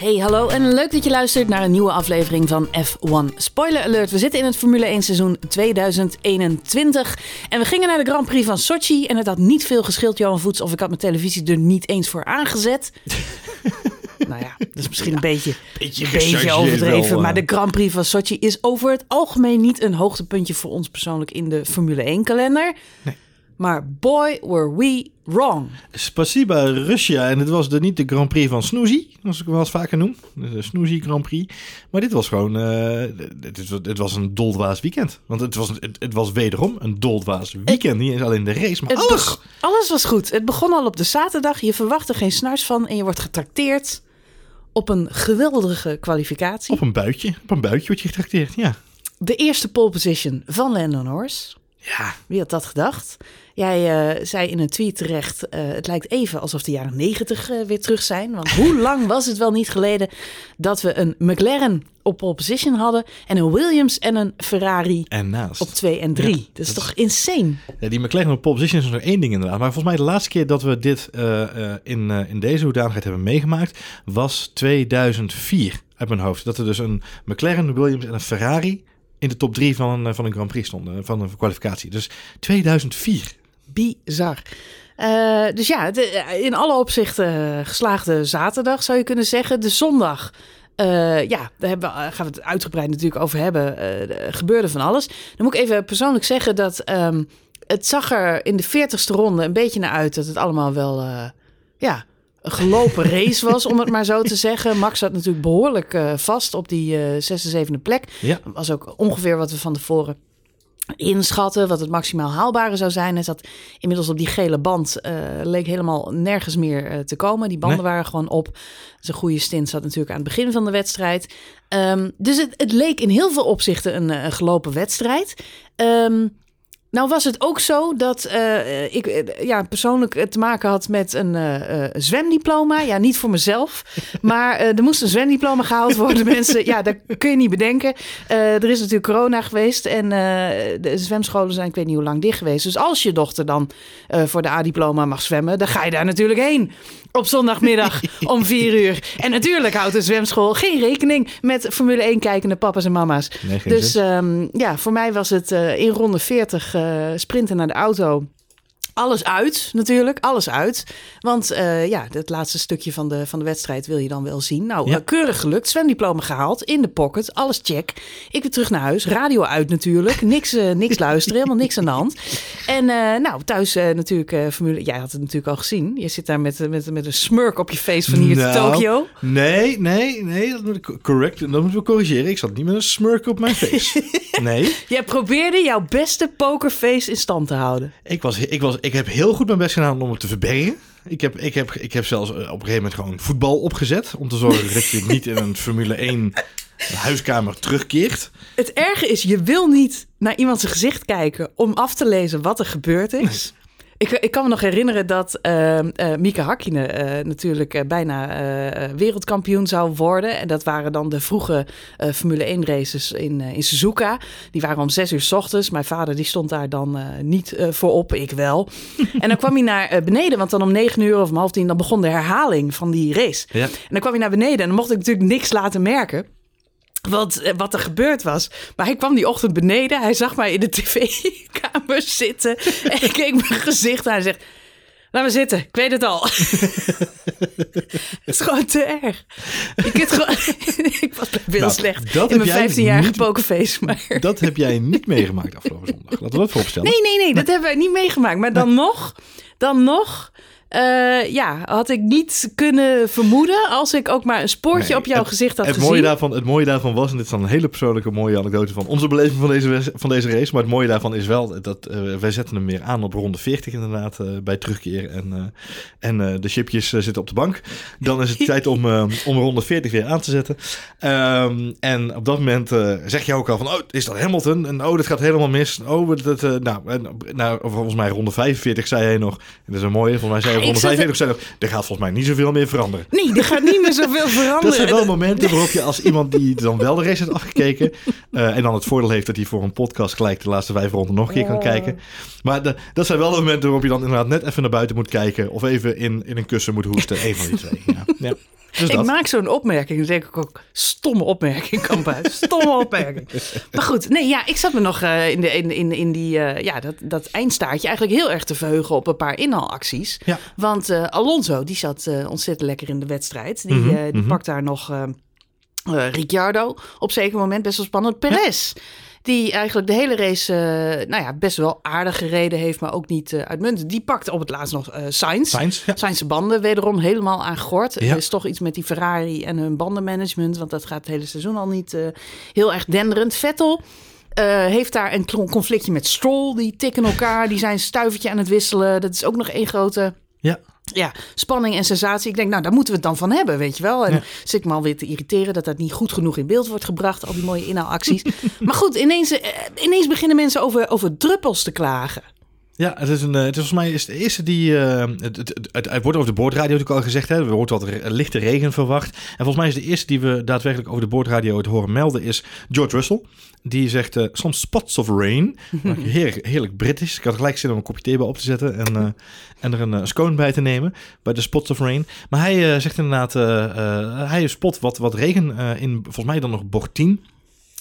Hey, hallo en leuk dat je luistert naar een nieuwe aflevering van F1 Spoiler Alert. We zitten in het Formule 1 seizoen 2021 en we gingen naar de Grand Prix van Sochi en het had niet veel geschild, Johan Voets, of ik had mijn televisie er niet eens voor aangezet. nou ja, dat is misschien een beetje, Beetje een beetje overdreven, wel, maar eh. de Grand Prix van Sochi is over het algemeen niet een hoogtepuntje voor ons persoonlijk in de Formule 1 kalender. Maar boy, were we wrong. Spasiba Russia. En dit was de, niet de Grand Prix van Snoezy, zoals ik wel eens vaker noem. De Snoezy Grand Prix. Maar dit was gewoon... eh, dit, was- een doldwaas weekend. Want het was, het, het was wederom een doldwaas weekend. Niet eens alleen de race, maar Het alles. alles was goed. Het begon al op de zaterdag. Je verwacht er geen snars van en je wordt getrakteerd op een geweldige kwalificatie. Op een buitje. Op een buitje wordt je getrakteerd, ja. De eerste pole position van Lando Norris. Ja, Wie had dat gedacht? Jij eh, zei in een tweet terecht, eh, het lijkt even alsof de jaren negentig eh, weer terug zijn. Want hoe lang was het wel niet geleden dat we een McLaren op pole position hadden en een Williams en een Ferrari en naast. op 2 en 3. Ja, dat is dat toch insane? Ja, die McLaren op pole position is nog één ding inderdaad. Maar volgens mij de laatste keer dat we dit in, in deze hoedanigheid hebben meegemaakt... was 2004 uit mijn hoofd. Dat er dus een McLaren, een Williams en een Ferrari... in de top drie van, een- van een Grand Prix stonden. Van een kwalificatie. Dus 2004. Bizar. Eh, dus ja, de- in alle opzichten eh, geslaagde zaterdag zou je kunnen zeggen. De zondag, eh, ja, daar hebben we, eh, gaan we het uitgebreid natuurlijk over hebben. Eh, gebeurde van alles. Dan moet ik even persoonlijk zeggen dat ehm, het zag er in de 40ste ronde een beetje naar uit dat het allemaal wel, eh, ja, een gelopen race was, om het maar zo te zeggen. Max zat natuurlijk behoorlijk eh, vast op die eh zesde, zevende plek. Ja. Dat was ook ongeveer wat we van tevoren inschatten, wat het maximaal haalbare zou zijn. Hij zat inmiddels op die gele band, eh, leek helemaal nergens meer eh, te komen. Die banden Nee. waren gewoon op. Zijn goede stint zat natuurlijk aan het begin van de wedstrijd. Ehm, dus het, het leek in heel veel opzichten een, eh, een gelopen wedstrijd. Ehm, nou was het ook zo dat eh, ik eh, ja, persoonlijk eh, te maken had met een eh, eh, zwemdiploma. Ja, niet voor mezelf, maar eh, er moest een zwemdiploma gehaald worden. Mensen, ja, dat kun je niet bedenken. Eh, er is natuurlijk corona geweest en eh, de zwemscholen zijn, ik weet niet hoe lang dicht geweest. Dus als je dochter dan eh, voor de A-diploma mag zwemmen, dan ga je daar natuurlijk heen. Op zondagmiddag om vier uur. En natuurlijk houdt de zwemschool geen rekening met Formule 1 kijkende papa's en mama's. Nee, Dus ehm, ja, voor mij was het eh, in ronde 40 eh, sprinten naar de auto. Alles uit, natuurlijk. Alles uit. Want eh, ja, het laatste stukje van de, van de wedstrijd wil je dan wel zien. Nou, Ja. keurig gelukt. Zwemdiploma gehaald. In de pocket. Alles check. Ik weer terug naar huis. Radio uit natuurlijk. Niks, eh, niks luisteren. Helemaal niks aan de hand. En eh, nou, thuis natuurlijk Formule... Jij had het natuurlijk al gezien. Je zit daar met, met, met een smurk op je face van hier Nou, te Tokio. Nee, nee, nee. Dat moet ik correct. Dat moeten we corrigeren. Ik zat niet met een smurk op mijn face. Nee. Jij probeerde jouw beste pokerface in stand te houden. Ik, was, ik, was, ik heb heel goed mijn best gedaan om het te verbergen. Ik heb, ik heb, ik heb zelfs eh, op een gegeven moment gewoon voetbal opgezet. Om te zorgen dat je niet in een Formule 1 huiskamer terugkeert. Het erge is, je wil niet naar iemand zijn gezicht kijken om af te lezen wat er gebeurd is. Ik, ik kan me nog herinneren dat eh eh, Mieke Hakkinen eh, natuurlijk eh, bijna wereldkampioen zou worden. En dat waren dan de vroege Formule 1 races in, in Suzuka. Die waren om zes uur s ochtends. Mijn vader die stond daar dan niet voor op, ik wel. en dan kwam hij naar beneden, want dan om negen uur of om half tien... dan begon de herhaling van die race. Ja. En dan kwam hij naar beneden en dan mocht ik natuurlijk niks laten merken. Wat, eh, wat er gebeurd was. Maar hij kwam die ochtend beneden. Hij zag mij in de tv-kamer zitten. En ik keek mijn gezicht aan en zegt... Laat me zitten, ik weet het al. het is gewoon te erg. Ik, gewoon, ik was heel Nou, slecht dat in mijn jij 15-jarige niet- pokerface. Maar... Dat heb jij niet meegemaakt afgelopen zondag. Laten we dat vooropstellen. Nee, nee, nee, dat hebben wij niet meegemaakt. Maar dan nog, dan nog, eh, ja, had ik niet kunnen vermoeden als ik ook maar een spoortje Nee, op jouw het- gezicht had Het gezien. mooie, daarvan, het mooie daarvan was, en dit is dan een hele persoonlijke mooie anekdote van onze beleving van deze, van deze race. Maar het mooie daarvan is wel dat eh, wij zetten hem weer aan op ronde 40 inderdaad eh, bij terugkeer. En, en de chipjes zitten op de bank. Dan is het tijd om, om ronde 40 weer aan te zetten. Ehm, en op dat moment zeg je ook al van, oh, is dat Hamilton? En oh, dat gaat helemaal mis. Oh, dat, nou, en, nou, volgens mij ronde 45 zei hij nog. En dat is een mooie, volgens mij zei ik zat 45 zijn nog, er gaat volgens mij niet zoveel meer veranderen. Nee, er gaat niet meer zoveel veranderen. Dat zijn wel momenten waarop je als iemand die dan wel de race heeft afgekeken... eh, en dan het voordeel heeft dat hij voor een podcast gelijk de laatste vijf ronden nog een keer kan kijken. Maar de- dat zijn wel de momenten waarop je dan inderdaad net even naar buiten moet kijken... of even in, in een kussen moet hoesten. Een van die twee. Ja. Ja. Dus ik dat. maak zo'n opmerking, dan denk ik ook, stomme opmerking, Kamphuis. Stomme opmerking. Maar goed, nee, ja, ik zat me nog eh, in, de, in, in, in die, eh, ja, dat, dat eindstaartje eigenlijk heel erg te verheugen op een paar inhaalacties. Ja. Want eh, Alonso, die zat eh, ontzettend lekker in de wedstrijd. Die, eh, die mhm. pakt daar nog Ricciardo op zeker moment, best wel spannend. Perez. Die eigenlijk de hele race nou ja, best wel aardig gereden heeft, maar ook niet eh, uitmuntend. Die pakt op het laatst nog eh Sainz. Sainz, ja. Zijn ze banden wederom helemaal aan gort. Ja. Er is toch iets met die Ferrari en hun bandenmanagement. Want dat gaat het hele seizoen al niet heel erg denderend. Vettel heeft daar een conflictje met Stroll. Die tikken elkaar. Die zijn stuivertje aan het wisselen. Dat is ook nog één grote Ja. ja, spanning en sensatie. Ik denk, nou, daar moeten we het dan van hebben, weet je wel. En Ja. zit ik me alweer te irriteren dat dat niet goed genoeg in beeld wordt gebracht. Al die mooie inhaalacties. maar goed, ineens, eh, ineens beginnen mensen over, over druppels te klagen. Ja, het is, een, eh, het is volgens mij is de eerste die. eh, het, het, het, wordt over de boordradio natuurlijk al gezegd. Hè. We wordt wat re- lichte regen verwacht. En volgens mij is de eerste die we daadwerkelijk over de boordradio het horen melden is George Russell. Die zegt eh, soms spots of rain. heerlijk, heerlijk Britisch. Ik had gelijk zin om een kopje thee bij op te zetten en, eh, en er een eh, scone bij te nemen bij de spots of rain. Maar hij eh, zegt inderdaad, eh, eh, hij spot wat, wat regen eh, in volgens mij dan nog bocht 10.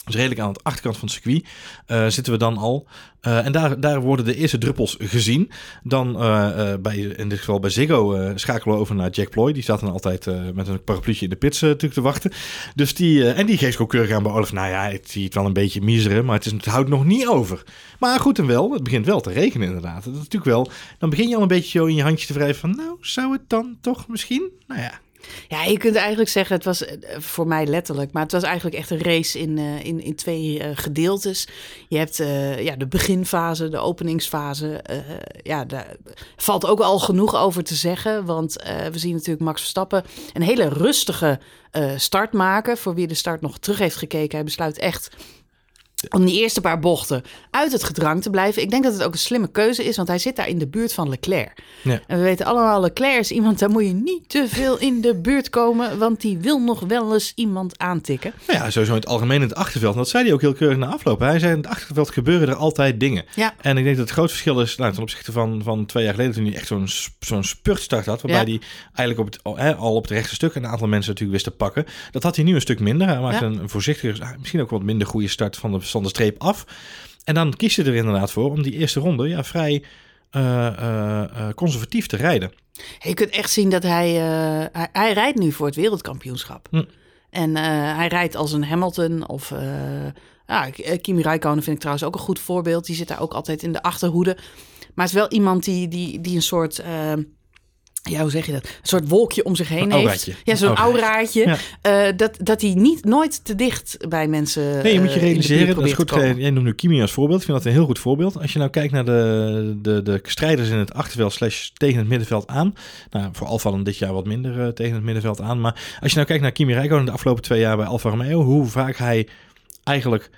Dus redelijk aan de achterkant van het circuit eh, zitten we dan al. Eh, en daar, daar worden de eerste druppels gezien. Dan eh, bij, in dit geval bij Ziggo schakelen we over naar Jack Ploy. Die staat dan altijd met een parapluutje in de pits natuurlijk te wachten. Dus die, en die geeft ook keurig aan bij Olaf. Nou ja, het ziet wel een beetje miseren, maar het, is, het houdt nog niet over. Maar goed en wel, het begint wel te regenen inderdaad. Dat is natuurlijk wel, dan begin je al een beetje zo in je handje te wrijven van... Nou, zou het dan toch misschien? Nou ja, Ja, je kunt eigenlijk zeggen, het was eh, voor mij letterlijk, maar het was eigenlijk echt een race in, eh, in, in twee eh, gedeeltes. Je hebt ja, de beginfase, de openingsfase. ja, daar valt ook al genoeg over te zeggen, want we zien natuurlijk Max Verstappen een hele rustige start maken. Voor wie de start nog terug heeft gekeken, hij besluit echt om die eerste paar bochten uit het gedrang te blijven. Ik denk dat het ook een slimme keuze is, want hij zit daar in de buurt van Leclerc. Ja. En we weten allemaal, Leclerc is iemand, daar moet je niet te veel in de buurt komen, want die wil nog wel eens iemand aantikken. Nou ja, sowieso in het algemeen in het achterveld. En dat zei hij ook heel keurig na afloop. Hij zei in het achterveld gebeuren er altijd dingen. Ja. En ik denk dat het groot verschil is nou, ten opzichte van, van twee jaar geleden... toen hij echt zo'n zo'n spurtstart had... waarbij Ja. hij eigenlijk op het, al, op het rechte stuk... een aantal mensen natuurlijk wist te pakken. Dat had hij nu een stuk minder. Hij maakte een voorzichtige, ah, misschien ook wat minder goede start... van de, van de streep af. En dan kies je er inderdaad voor om die eerste ronde... Ja, vrij eh, eh, eh, conservatief te rijden. Je kunt echt zien dat hij, hij, hij rijdt nu voor het wereldkampioenschap. Hm. En hij rijdt als een Hamilton of... ja, Kimi Räikkönen vind ik trouwens ook een goed voorbeeld. Die zit daar ook altijd in de achterhoede. Maar het is wel iemand die, die, die een soort... ja, hoe zeg je dat? Een soort wolkje om zich heen Een heeft. Ja, zo'n auraatje. Ja. Eh, dat, dat hij niet nooit te dicht bij mensen. Nee, je moet je eh, in realiseren, dat is goed. Jij noemt nu Kimi als voorbeeld. Ik vind dat een heel goed voorbeeld. Als je nou kijkt naar de, de, de strijders in het achterveld slash tegen het middenveld aan. Nou, voor Alfa dan dit jaar wat minder eh, tegen het middenveld aan. Maar als je nou kijkt naar Kimi Räikkönen de afgelopen twee jaar bij Alfa Romeo. Hoe vaak hij eigenlijk,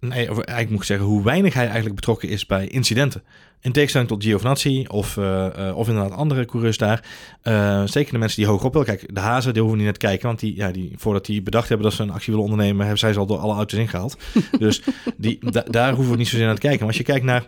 nee, of eigenlijk moet ik zeggen, hoe weinig hij eigenlijk betrokken is bij incidenten. In tegenstelling tot Giovinazzi of, eh, eh, of inderdaad andere coureurs daar. Eh, zeker de mensen die hoog op willen. Kijk, de Hazen, die hoeven we niet net te kijken. Want die, ja, die, voordat die bedacht hebben dat ze een actie willen ondernemen... hebben zij ze al door alle auto's ingehaald. dus die, da- daar hoeven we niet zozeer naar te kijken. Maar als je kijkt naar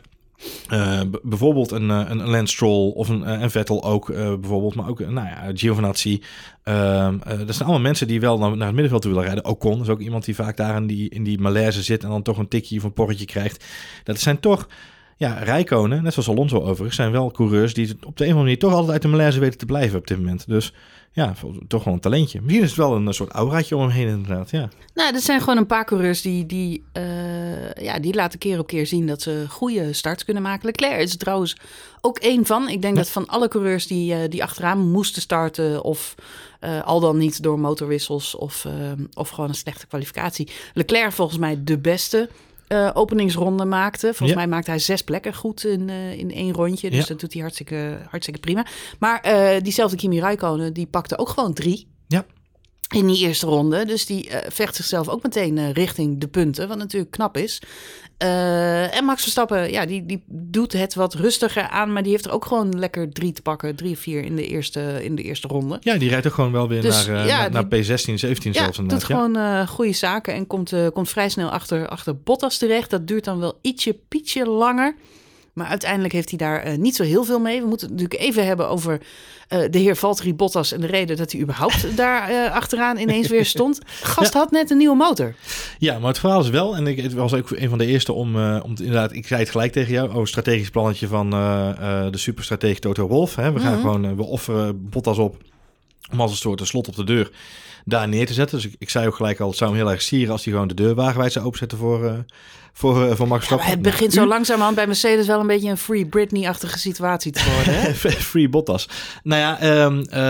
bijvoorbeeld een, een, een Lance Stroll of een, een Vettel ook bijvoorbeeld. Maar ook, nou ja, Giovinazzi. Dat zijn allemaal mensen die wel naar, naar het middenveld toe willen rijden. Ocon is ook iemand die vaak daar in die, in die malaise zit... en dan toch een tikje of een porretje krijgt. Dat zijn toch... Ja, Rijkonen, net zoals Alonso overigens, zijn wel coureurs die op de een of andere manier toch altijd uit de malaise weten te blijven op dit moment. Dus ja, toch wel een talentje. Misschien is het wel een soort auraatje om hem heen inderdaad, ja. Nou, dat zijn gewoon een paar coureurs die, die, eh, ja, die laten keer op keer zien dat ze goede starts kunnen maken. Leclerc is er trouwens ook één van. Ik denk Ja. dat van alle coureurs die, eh, die achteraan moesten starten of eh, al dan niet door motorwissels of, of gewoon een slechte kwalificatie. Leclerc volgens mij de beste eh, openingsronde maakte. Volgens Ja. mij maakte hij zes plekken goed in, eh, in één rondje. Dus Ja. dat doet hij hartstikke, hartstikke prima. Maar eh, diezelfde Kimi Räikkönen, die pakte ook gewoon drie. Ja. in die eerste ronde. Dus die vecht zichzelf ook meteen richting de punten, wat natuurlijk knap is. Eh, en Max Verstappen, ja, die, die doet het wat rustiger aan, maar die heeft er ook gewoon lekker drie te pakken, drie of vier in de eerste, in de eerste ronde. Ja, die rijdt ook gewoon wel weer Dus, naar, eh, ja, naar, naar P16, 17 Ja, zelfs doet. Ja. gewoon eh, goede zaken en komt, komt vrij snel achter, achter Bottas terecht. Dat duurt dan wel ietsje, pietje langer. Maar uiteindelijk heeft hij daar eh, niet zo heel veel mee. We moeten het natuurlijk even hebben over eh, de heer Valtteri Bottas... en de reden dat hij überhaupt daar eh, achteraan ineens weer stond. Gast had net een nieuwe motor. Ja, maar het verhaal is wel, en ik het was ook een van de eerste om, om te- inderdaad, ik zei het gelijk tegen jou, oh, strategisch plannetje van de superstratege Toto Wolf. Hè. We gaan Mhm. gewoon, we offeren Bottas op om als een soort een slot op de deur daar neer te zetten. Dus ik, ik zei ook gelijk al, het zou hem heel erg sieren als hij gewoon de deur wagenwijd zou openzetten voor, eh, voor, eh, voor Max Ja, Verstappen. het begint zo langzamerhand bij Mercedes wel een beetje een Free Britney-achtige situatie te worden. Hè? Free Bottas. Nou ja, ehm, eh,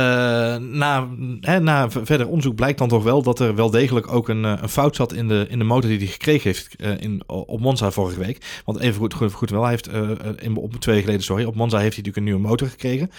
na, hè, na verder onderzoek blijkt dan toch wel dat er wel degelijk ook een, een fout zat in de, in de motor die hij gekregen heeft in, op Monza vorige week. Want even goed, goed, goed wel, hij heeft in, op twee geleden, sorry, op Monza heeft hij natuurlijk een nieuwe motor gekregen.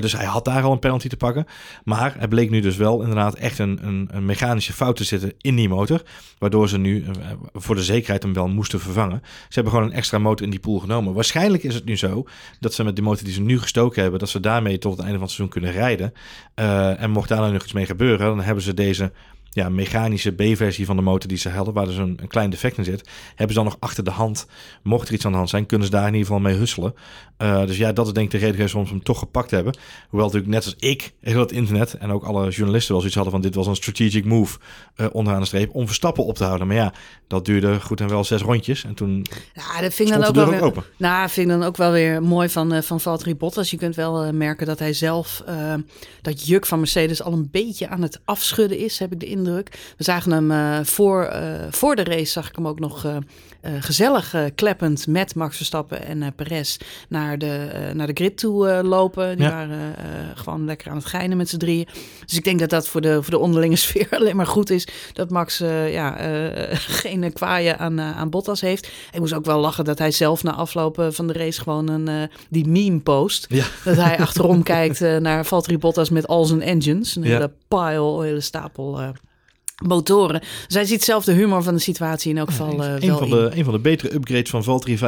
Dus hij had daar al een penalty te pakken. Maar er bleek nu dus wel inderdaad echt een, een, een mechanische fout te zitten in die motor. Waardoor ze nu eh, voor de zekerheid hem wel moesten vervangen. Ze hebben gewoon een extra motor in die pool genomen. Waarschijnlijk is het nu zo dat ze met de motor die ze nu gestoken hebben, dat ze daarmee tot het einde van het seizoen kunnen rijden. Eh, en mocht daar nou nog iets mee gebeuren, dan hebben ze deze ja, mechanische B-versie van de motor die ze hadden, waar dus een, een klein defect in zit, hebben ze dan nog achter de hand. Mocht er iets aan de hand zijn, kunnen ze daar in ieder geval mee husselen. Eh, dus ja, dat is denk ik de reden geweest waarom ze hem toch gepakt hebben. Hoewel natuurlijk net als ik, heel het internet en ook alle journalisten wel zoiets hadden van dit was een strategic move eh, onderaan de streep om Verstappen op te houden. Maar ja, dat duurde goed en wel zes rondjes en toen Ja, dat vind ik dan de ook deur wel ook weer... open. Nou, vind ik dan ook wel weer mooi van, eh van Valtteri Bottas. Je kunt wel merken dat hij zelf dat juk van Mercedes al een beetje aan het afschudden is, heb ik de indruk. We zagen hem eh, voor, eh, voor de race, zag ik hem ook nog eh, gezellig kleppend met Max Verstappen en Perez naar de, naar de grid toe lopen. Die Ja. waren gewoon lekker aan het geinen met z'n drieën. Dus ik denk dat dat voor de, voor de onderlinge sfeer alleen maar goed is. Dat Max ja, geen kwaaien aan, aan Bottas heeft. Ik moest ook wel lachen dat hij zelf na aflopen van de race gewoon een, die meme post. Ja. Dat hij achterom kijkt naar Valtteri Bottas met al zijn engines. Een Ja. hele pile, een hele stapel motoren. Dus hij ziet zelf de humor van de situatie in elk geval eh, een, wel van de, een van de betere upgrades van Valtteri 5.0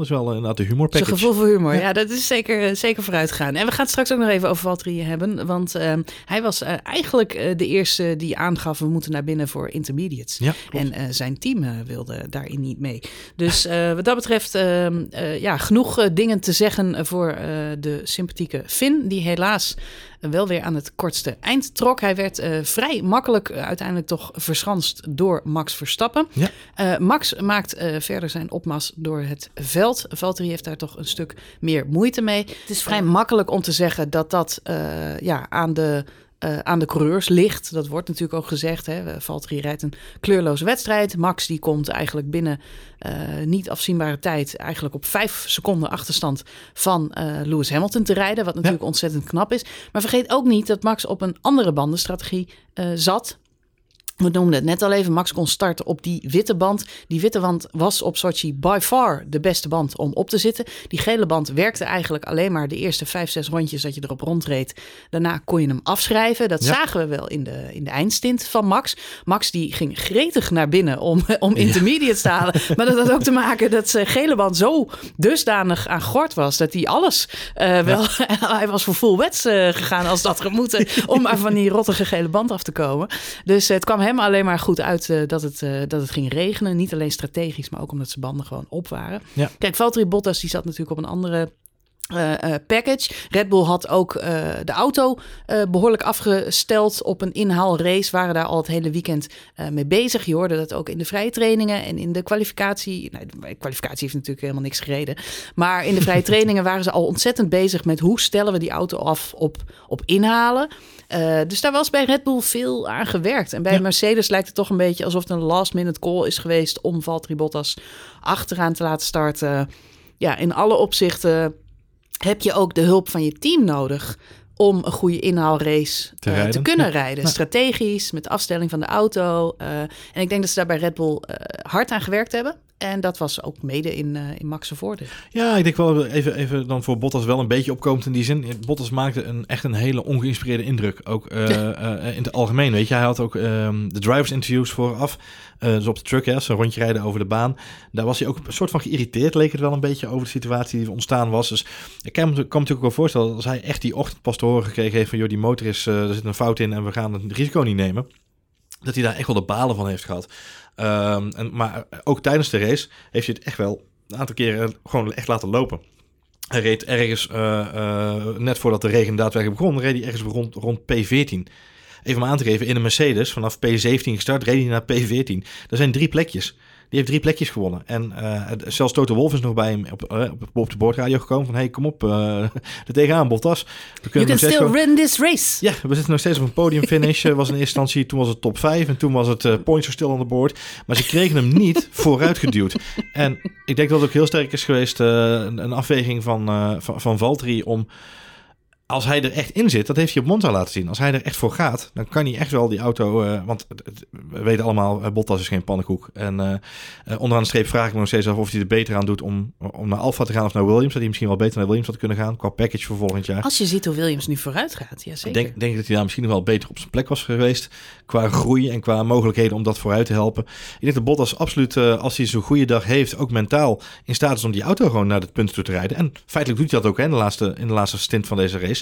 is wel eh, inderdaad de humor package. gevoel voor humor. Ja. Ja, dat is zeker, eh, zeker vooruit gaan. En we gaan het straks ook nog even over Valtteri hebben. Want ehm, hij was eh, eigenlijk eh, de eerste die aangaf... we moeten naar binnen voor intermediates. Ja. En eh, zijn team eh, wilde daarin niet mee. Dus eh, wat dat betreft, ehm, eh, ja, genoeg eh, dingen te zeggen voor eh, de sympathieke Finn. Die helaas eh, wel weer aan het kortste eind trok. Hij werd eh, vrij makkelijk eh, uiteindelijk toch verschanst door Max Verstappen. Ja. Eh, Max maakt eh, verder zijn opmars door het veld. Valtteri heeft daar toch een stuk meer moeite mee. Het is vrij makkelijk om te zeggen dat dat eh, ja, aan de eh, aan de coureurs ligt. Dat wordt natuurlijk ook gezegd. Hè. Valtteri rijdt een kleurloze wedstrijd. Max die komt eigenlijk binnen eh, niet afzienbare tijd... eigenlijk op vijf seconden achterstand van eh, Lewis Hamilton te rijden. Wat natuurlijk ontzettend knap is. Maar vergeet ook niet dat Max op een andere bandenstrategie zat... We noemden het net al even, Max kon starten op die witte band. Die witte band was op Sochi by far de beste band om op te zitten. Die gele band werkte eigenlijk alleen maar de eerste vijf, zes rondjes dat je erop rondreed. Daarna kon je hem afschrijven. Dat Ja. zagen we wel in de, in de eindstint van Max. Max die ging gretig naar binnen om, om intermediates te halen. Maar dat had ook te maken dat zijn gele band zo dusdanig aan gort was. Dat hij alles eh, wel... hij was voor full wets eh, gegaan als dat gemoeten. om maar van die rottige gele band af te komen. Dus het kwam hem alleen maar goed uit eh, dat, het, eh, dat het ging regenen. Niet alleen strategisch, maar ook omdat zijn banden gewoon op waren. Ja. Kijk, Valtteri Bottas die zat natuurlijk op een andere eh, eh, package. Red Bull had ook eh, de auto eh, behoorlijk afgesteld op een inhaalrace. Waren daar al het hele weekend mee bezig. Je hoorde dat ook in de vrije trainingen en in de kwalificatie. Nou, de kwalificatie heeft natuurlijk helemaal niks gereden. Maar in de vrije trainingen waren ze al ontzettend bezig met hoe stellen we die auto af op, op inhalen. Dus daar was bij Red Bull veel aan gewerkt. En bij Ja. Mercedes lijkt het toch een beetje alsof het een last minute call is geweest om Valtteri Bottas achteraan te laten starten. Ja, in alle opzichten heb je ook de hulp van je team nodig om een goede inhaalrace Te eh, te kunnen Ja. rijden. Strategisch, met de afstelling van de auto. eh, en ik denk dat ze daar bij Red Bull eh, hard aan gewerkt hebben. En dat was ook mede in, in Max voordeel. Ja, ik denk wel even, even dan voor Bottas wel een beetje opkomend in die zin. Bottas maakte een, echt een hele ongeïnspireerde indruk. Ook in het algemeen, weet je. Hij had ook um, de drivers interviews vooraf. Dus op de truck, hè, zo'n rondje rijden over de baan. Daar was hij ook een soort van geïrriteerd, leek het wel een beetje, over de situatie die ontstaan was. Dus ik kan me, kan me natuurlijk wel voorstellen, als hij echt die ochtend pas te horen gekregen heeft van, joh, die motor is, er zit een fout in en we gaan het risico niet nemen. Dat hij daar echt wel de balen van heeft gehad. Um, en, maar ook tijdens de race heeft hij het echt wel een aantal keren gewoon echt laten lopen. Hij reed ergens, net voordat de regen daadwerkelijk begon, reed hij ergens rond, rond P14. Even om aan te geven, in een Mercedes, vanaf P17 gestart, reed hij naar P14. Er zijn drie plekjes. Die heeft drie plekjes gewonnen. En uh, zelfs Toto Wolf is nog bij hem op, uh, op, de boordradio gekomen van... hey, kom op, uh, er tegenaan, Bottas. We kunnen you can still gewoon... this race. Ja, we zitten nog steeds op een podiumfinish. was in eerste instantie, toen was het top 5 en toen was het points are still on the board. Maar ze kregen hem niet vooruit geduwd. En ik denk dat het ook heel sterk is geweest, een, een, afweging van, van, van Valtteri om als hij er echt in zit, dat heeft hij op Monza laten zien. Als hij er echt voor gaat, dan kan hij echt wel die auto. Uh, want we weten allemaal, uh, Bottas is geen pannenkoek. En uh, onderaan de streep vraag ik me nog steeds af of hij er beter aan doet om, om naar Alfa te gaan of naar Williams. Dat hij misschien wel beter naar Williams had kunnen gaan qua package voor volgend jaar. Als je ziet hoe Williams nu vooruit gaat, ja zeker. Denk, denk dat hij daar misschien nog wel beter op zijn plek was geweest. Qua groei en qua mogelijkheden om dat vooruit te helpen. Ik denk dat Bottas absoluut, als hij zo'n goede dag heeft, ook mentaal in staat is om die auto gewoon naar het punt toe te rijden. En feitelijk doet hij dat ook hè, in, de laatste, in de laatste stint van deze race.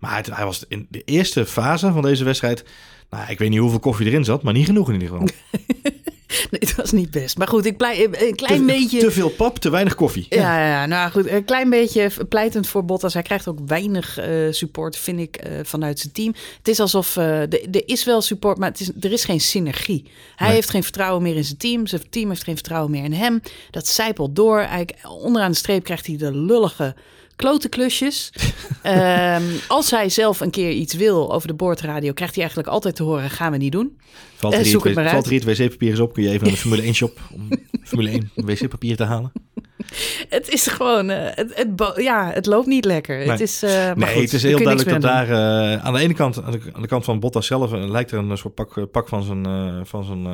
Maar het, hij was in de eerste fase van deze wedstrijd. Nou, ik weet niet hoeveel koffie erin zat, maar niet genoeg in ieder geval. nee, het was niet best. Maar goed, ik pleit een klein te, beetje. Te veel pap, te weinig koffie. Ja, ja, ja, nou goed, een klein beetje pleitend voor Bottas. Hij krijgt ook weinig uh, support, vind ik, uh, vanuit zijn team. Het is alsof uh, er is wel support, maar het is, er is geen synergie. Hij nee. heeft geen vertrouwen meer in zijn team. Zijn team heeft geen vertrouwen meer in hem. Dat zijpelt door. Hij, onderaan de streep krijgt hij de lullige klote klusjes. um, als hij zelf een keer iets wil over de boordradio, krijgt hij eigenlijk altijd te horen: gaan we niet doen. Valt er uh, zoek het, het Valt er iets wc-papier is op, kun je even naar de Formule 1 shop om Formule 1 wc-papier te halen. Het is gewoon, uh, het, het, ja, het loopt niet lekker. Nee, het is, uh, maar nee, goed, het is heel duidelijk dat daar uh, aan de ene kant, aan de, aan de kant van Bottas zelf, lijkt er een soort pak, pak van zijn, van zijn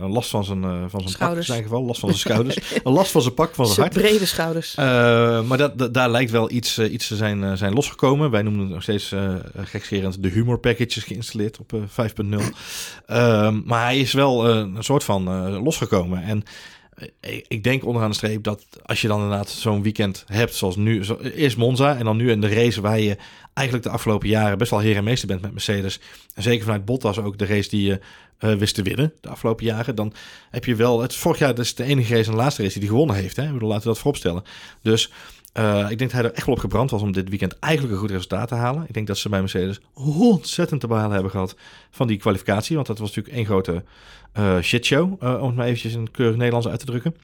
een last van zijn, van zijn pak, in zijn geval, last van zijn schouders, een last van zijn pak van zijn, zijn hart. brede schouders. maar dat, dat, daar lijkt wel iets, iets te zijn, zijn losgekomen. Wij noemen het nog steeds gekscherend de humor packages geïnstalleerd op 5.0. maar hij is wel een soort van losgekomen en ik denk onderaan de streep dat als je dan inderdaad zo'n weekend hebt zoals nu, eerst Monza en dan nu in de race waar je eigenlijk de afgelopen jaren best wel heer en meester bent met Mercedes. En zeker vanuit Bottas ook de race die je uh, wist te winnen de afgelopen jaren. Dan heb je wel, het vorig jaar dat is de enige race en de laatste race die hij gewonnen heeft. Hè? Ik laten we dat vooropstellen. Dus uh, ik denk dat hij er echt wel op gebrand was om dit weekend eigenlijk een goed resultaat te halen. Ik denk dat ze bij Mercedes ontzettend te behalen hebben gehad van die kwalificatie. Want dat was natuurlijk één grote uh, shitshow, uh, om het maar eventjes in keurig Nederlands uit te drukken.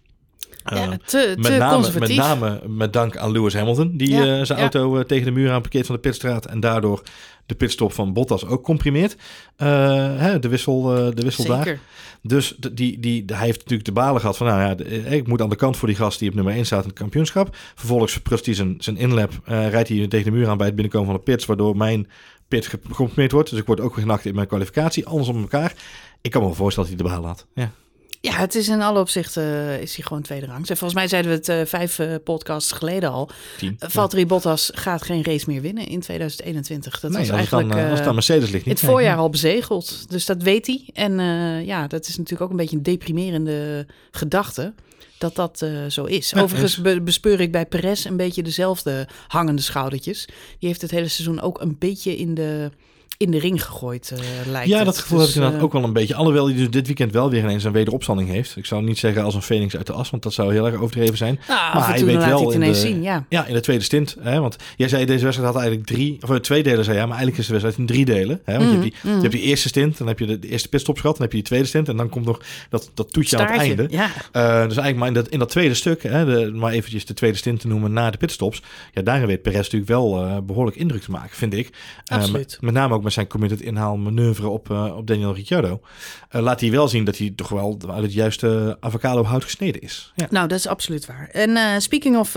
Ja, te, te met, name, conservatief. met name met dank aan Lewis Hamilton, die ja, uh, zijn ja. auto tegen de muur aan parkeert van de pitstraat en daardoor de pitstop van Bottas ook comprimeert. Hè, de wissel, de wissel Zeker. daar. Dus die, die, hij heeft natuurlijk de balen gehad van, nou ja, de, ik moet aan de kant voor die gast die op nummer 1 staat in het kampioenschap. Vervolgens verprust hij zijn, zijn inlap, rijdt hij tegen de muur aan bij het binnenkomen van de pits, waardoor mijn pit gecomprimeerd wordt. Dus ik word ook genakt in mijn kwalificatie, alles om elkaar. Ik kan me wel voorstellen dat hij de baan laat. Ja. Ja, het is in alle opzichten uh, is hij gewoon tweede rang. Volgens mij zeiden we het uh, vijf uh, podcasts geleden al. Tien, uh, Valtteri ja. Bottas gaat geen race meer winnen in 2021. Dat nee, was als eigenlijk het dan, als dan Mercedes ligt niet. het voorjaar al bezegeld. Dus dat weet hij. En ja, dat is natuurlijk ook een beetje een deprimerende gedachte dat dat uh, zo is. Ja, Overigens be bespeur ik bij Perez een beetje dezelfde hangende schoudertjes. Die heeft het hele seizoen ook een beetje in de in de ring gegooid, uh, lijkt Ja, dat gevoel dus, heb ik inderdaad uh, ook wel een beetje. Alhoewel hij dus dit weekend wel weer ineens een wederopstanding heeft. Ik zou niet zeggen als een phoenix uit de as, want dat zou heel erg overdreven zijn. Nou, maar hij weet wel hij in de, zien, ja. ja, in de tweede stint. Hè, want jij zei deze wedstrijd had eigenlijk drie, of twee delen zei ja, maar eigenlijk is de wedstrijd in drie delen. Hè, want Mm, je, hebt die, mm. je hebt die eerste stint, dan heb je de, de eerste pitstop gehad, dan heb je die tweede stint en dan komt nog dat, dat toetje aan het einde. Ja. Uh, dus eigenlijk maar in dat, in dat tweede stuk, hè, de, maar eventjes de tweede stint te noemen na de pitstops. Ja, daarin weet Perez natuurlijk wel uh, behoorlijk indruk te maken, vind ik. Absoluut. met name ook met met zijn committed inhaalmanoeuvre op, uh, op Daniel Ricciardo. Uh, laat hij wel zien dat hij toch wel uit het juiste avocado hout gesneden is. Ja. Nou, dat is absoluut waar. En uh, speaking of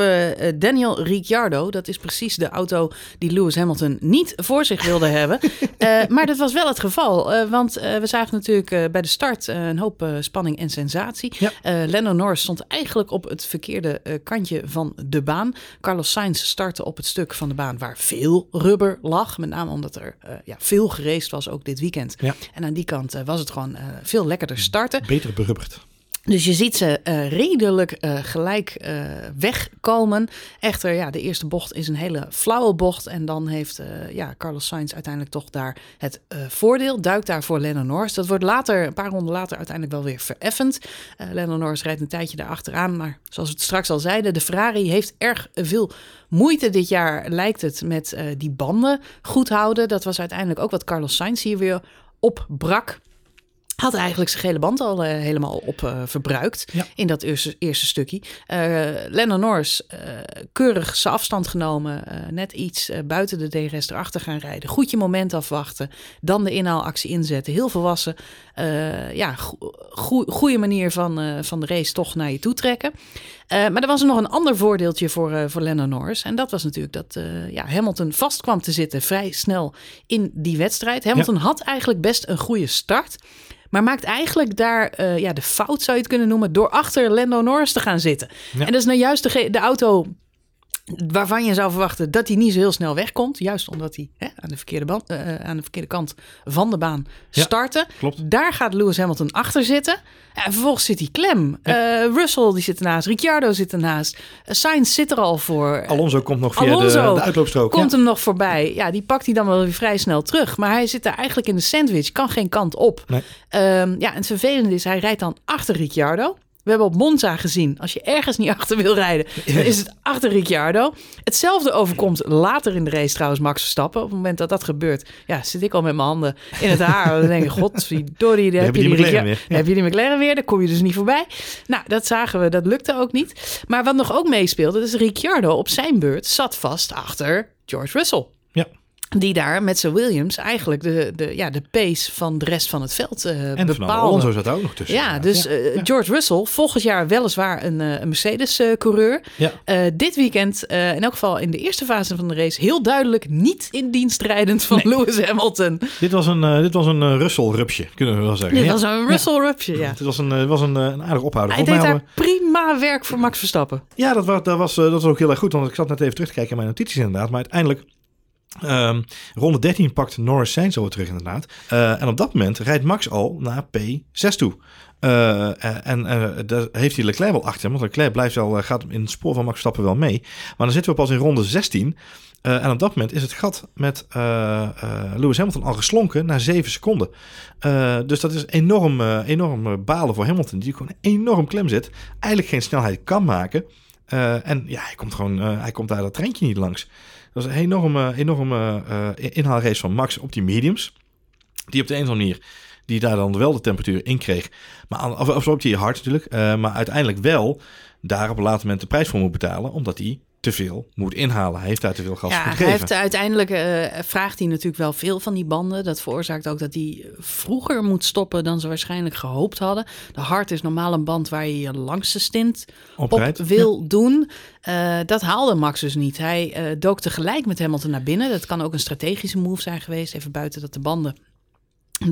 Daniel Ricciardo, dat is precies de auto die Lewis Hamilton niet voor zich wilde hebben. maar dat was wel het geval, want we zagen natuurlijk bij de start een hoop spanning en sensatie. Ja. Lando Norris stond eigenlijk op het verkeerde kantje van de baan. Carlos Sainz startte op het stuk van de baan waar veel rubber lag. Met name omdat er uh, ja, veel gereest was ook dit weekend. Ja. En aan die kant uh, was het gewoon uh, veel lekkerder starten. Beter berubberd. Dus je ziet ze uh, redelijk uh, gelijk uh, wegkomen. Echter, ja, de eerste bocht is een hele flauwe bocht. En dan heeft ja, Carlos Sainz uiteindelijk toch daar het voordeel. Duikt daar voor Lennon Norris. Dat wordt later, een paar ronden later, uiteindelijk wel weer vereffend. Lennon Norris rijdt een tijdje daar achteraan. Maar zoals we het straks al zeiden, de Ferrari heeft erg veel moeite dit jaar, lijkt het, met die banden goed houden. Dat was uiteindelijk ook wat Carlos Sainz hier weer opbrak had eigenlijk zijn gele band al uh, helemaal op uh, verbruikt in dat eerste, eerste stukje. Uh, Lennon Norris keurig zijn afstand genomen, net iets buiten de DRS erachter gaan rijden. Goed je moment afwachten, dan de inhaalactie inzetten. Heel volwassen, ja, go goede manier van, van de race toch naar je toe trekken. maar er was er nog een ander voordeeltje voor, voor Lennon Norris. En dat was natuurlijk dat ja, Hamilton vast kwam te zitten vrij snel in die wedstrijd. Hamilton had eigenlijk best een goede start. Maar maakt eigenlijk daar uh, ja, de fout, zou je het kunnen noemen, door achter Lando Norris te gaan zitten. En dat is nou juist de, de auto waarvan je zou verwachten dat hij niet zo heel snel wegkomt. Juist omdat hij hè, aan, de verkeerde band, uh, aan de verkeerde kant van de baan startte. klopt. Daar gaat Lewis Hamilton achter zitten. En vervolgens zit hij klem. Ja. Uh, Russell die zit ernaast. Ricciardo zit ernaast. Uh, Sainz zit er al voor. Alonso komt nog via Alonso de, de uitloopstrook. komt hem nog voorbij. Ja, die pakt hij dan wel weer vrij snel terug. Maar hij zit daar eigenlijk in de sandwich. Kan geen kant op. Nee. Um, ja, en het vervelende is, hij rijdt dan achter Ricciardo. We hebben op Monza gezien, als je ergens niet achter wil rijden, dan is het achter Ricciardo. Hetzelfde overkomt later in de race trouwens Max Verstappen. Op het moment dat dat gebeurt, ja, zit ik al met mijn handen in het haar. Dan denk ik, godverdorie, daar heb je die, McLaren weer. heb je die McLaren weer, daar kom je dus niet voorbij. Nou, dat zagen we, dat lukte ook niet. Maar wat nog ook meespeelde, dat is Ricciardo op zijn beurt zat vast achter George Russell. Die daar met zijn Williams eigenlijk de, de, ja, de pace van de rest van het veld uh, en bepaalde. Alonso zat ook nog tussen. Ja, dus uh, George Russell, volgend jaar weliswaar een, uh, een Mercedes-coureur. Ja. dit weekend, in elk geval in de eerste fase van de race, heel duidelijk niet in dienst rijdend van nee. Lewis Hamilton. Dit was een, dit was een Russell-rupsje, kunnen we wel zeggen. Dit was een Russell-rupsje, ja. Dit was een, was een, een aardig ophouder. Hij deed daar prima werk voor Max Verstappen. Ja, dat was, dat, was, dat was ook heel erg goed, want ik zat net even terug te kijken in mijn notities inderdaad. Maar uiteindelijk Um, ronde 13 pakt Norris Sainz over terug inderdaad. Uh, en op dat moment rijdt Max al naar P6 toe. Uh, en uh, daar heeft hij Leclerc wel achter. Want Leclerc blijft wel, gaat in het spoor van Max Stappen wel mee. Maar dan zitten we pas in ronde 16. en op dat moment is het gat met Lewis Hamilton al geslonken naar 7 seconden. dus dat is enorm, enorm balen voor Hamilton. Die gewoon enorm klem zit. Eigenlijk geen snelheid kan maken. En ja, hij komt gewoon, hij komt daar dat treintje niet langs. Dat was een enorme, enorme uh, inhaalrace van Max op die mediums. Die op de een of andere manier, die daar dan wel de temperatuur in kreeg. Maar, of, of op die hard natuurlijk. Maar uiteindelijk wel daar op een later moment de prijs voor moet betalen. Omdat hij te veel moet inhalen. Hij heeft daar te veel gas ja, gegeven. Hij heeft uiteindelijk uh, vraagt hij natuurlijk wel veel van die banden. Dat veroorzaakt ook dat hij vroeger moet stoppen dan ze waarschijnlijk gehoopt hadden. De hard is normaal een band waar je je langste stint op, wil doen. Uh, dat haalde Max dus niet. Hij uh, dook tegelijk met Hamilton naar binnen. Dat kan ook een strategische move zijn geweest. Even buiten dat de banden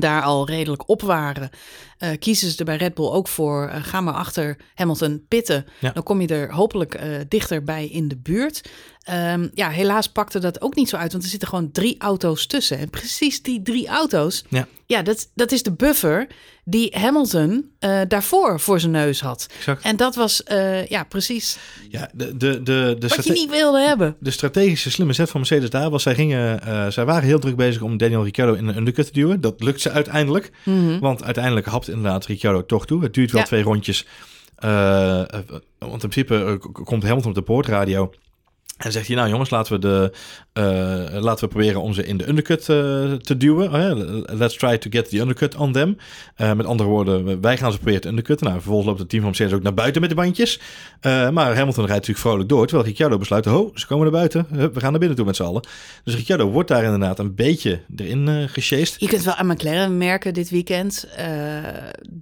daar al redelijk op waren, uh, kiezen ze er bij Red Bull ook voor. Uh, ga maar achter Hamilton pitten. Dan kom je er hopelijk uh, dichterbij in de buurt. Um, ja, helaas pakte dat ook niet zo uit, want er zitten gewoon drie auto's tussen. En precies die drie auto's, ja, ja dat, dat is de buffer die Hamilton uh, daarvoor voor zijn neus had. Exact. En dat was uh, ja, precies ja, de, de, de, de wat je niet wilde hebben. De strategische slimme zet van Mercedes daar was, zij, gingen, uh, zij waren heel druk bezig om Daniel Ricciardo in een undercut te duwen. Dat lukt ze uiteindelijk, mm -hmm. want uiteindelijk hapt inderdaad Ricciardo toch toe. Het duurt wel ja. twee rondjes. want in principe komt Hamilton op de poortradio En zegt hij, nou jongens, laten we, de, uh, laten we proberen om ze in de undercut uh, te duwen. Uh, let's try to get the undercut on them. met andere woorden, wij gaan ze proberen te undercutten. Nou, vervolgens loopt het team van Mercedes ook naar buiten met de bandjes. maar Hamilton rijdt natuurlijk vrolijk door. Terwijl Ricciardo besluit, ho, ze komen naar buiten. we gaan naar binnen toe met z'n allen. Dus Ricciardo wordt daar inderdaad een beetje erin uh. Je kunt wel aan McLaren merken dit weekend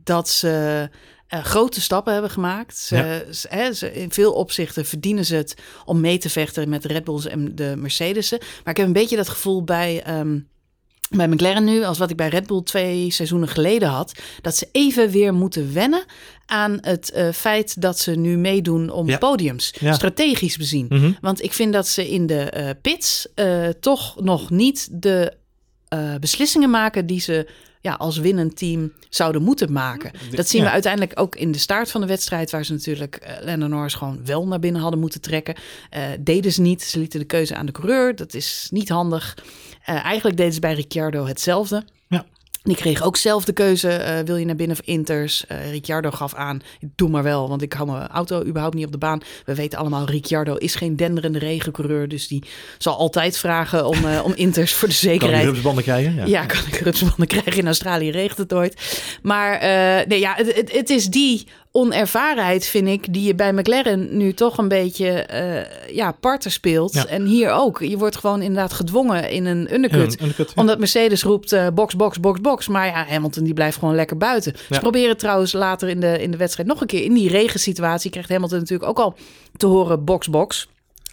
dat ze uh, grote stappen hebben gemaakt. Ze, hè, ze, in veel opzichten verdienen ze het om mee te vechten met de Red Bulls en de Mercedes'en. Maar ik heb een beetje dat gevoel bij, um, bij McLaren nu, als wat ik bij Red Bull twee seizoenen geleden had, dat ze even weer moeten wennen aan het uh, feit dat ze nu meedoen om podiums. Strategisch bezien. Mm Want ik vind dat ze in de uh, pits toch nog niet de beslissingen maken die ze ja, als winnend team zouden moeten maken. Dat zien we uiteindelijk ook in de start van de wedstrijd, waar ze natuurlijk uh, Lennon Norris gewoon wel naar binnen hadden moeten trekken. Uh, deden ze niet. Ze lieten de keuze aan de coureur. Dat is niet handig. Uh, eigenlijk deden ze bij Ricciardo hetzelfde. Ja. Die kreeg ook zelf de keuze, uh, wil je naar binnen of Inters? Uh, Ricciardo gaf aan, doe maar wel, want ik hou mijn auto überhaupt niet op de baan. We weten allemaal, Ricciardo is geen denderende regencoureur, dus die zal altijd vragen om, uh, om Inters voor de zekerheid. Kan ik rupsbanden krijgen? Ja. ja, kan ik rupsbanden krijgen. In Australië regent het nooit. Maar nee, ja, het, het, het is die onervarenheid, vind ik, die je bij McLaren nu toch een beetje uh, ja, parten speelt. En hier ook. Je wordt gewoon inderdaad gedwongen in een undercut. Omdat Mercedes roept uh, box, box, box, box. Maar ja, Hamilton die blijft gewoon lekker buiten. Ze proberen trouwens later in de, in de wedstrijd nog een keer in die regensituatie. Krijgt Hamilton natuurlijk ook al te horen box, box.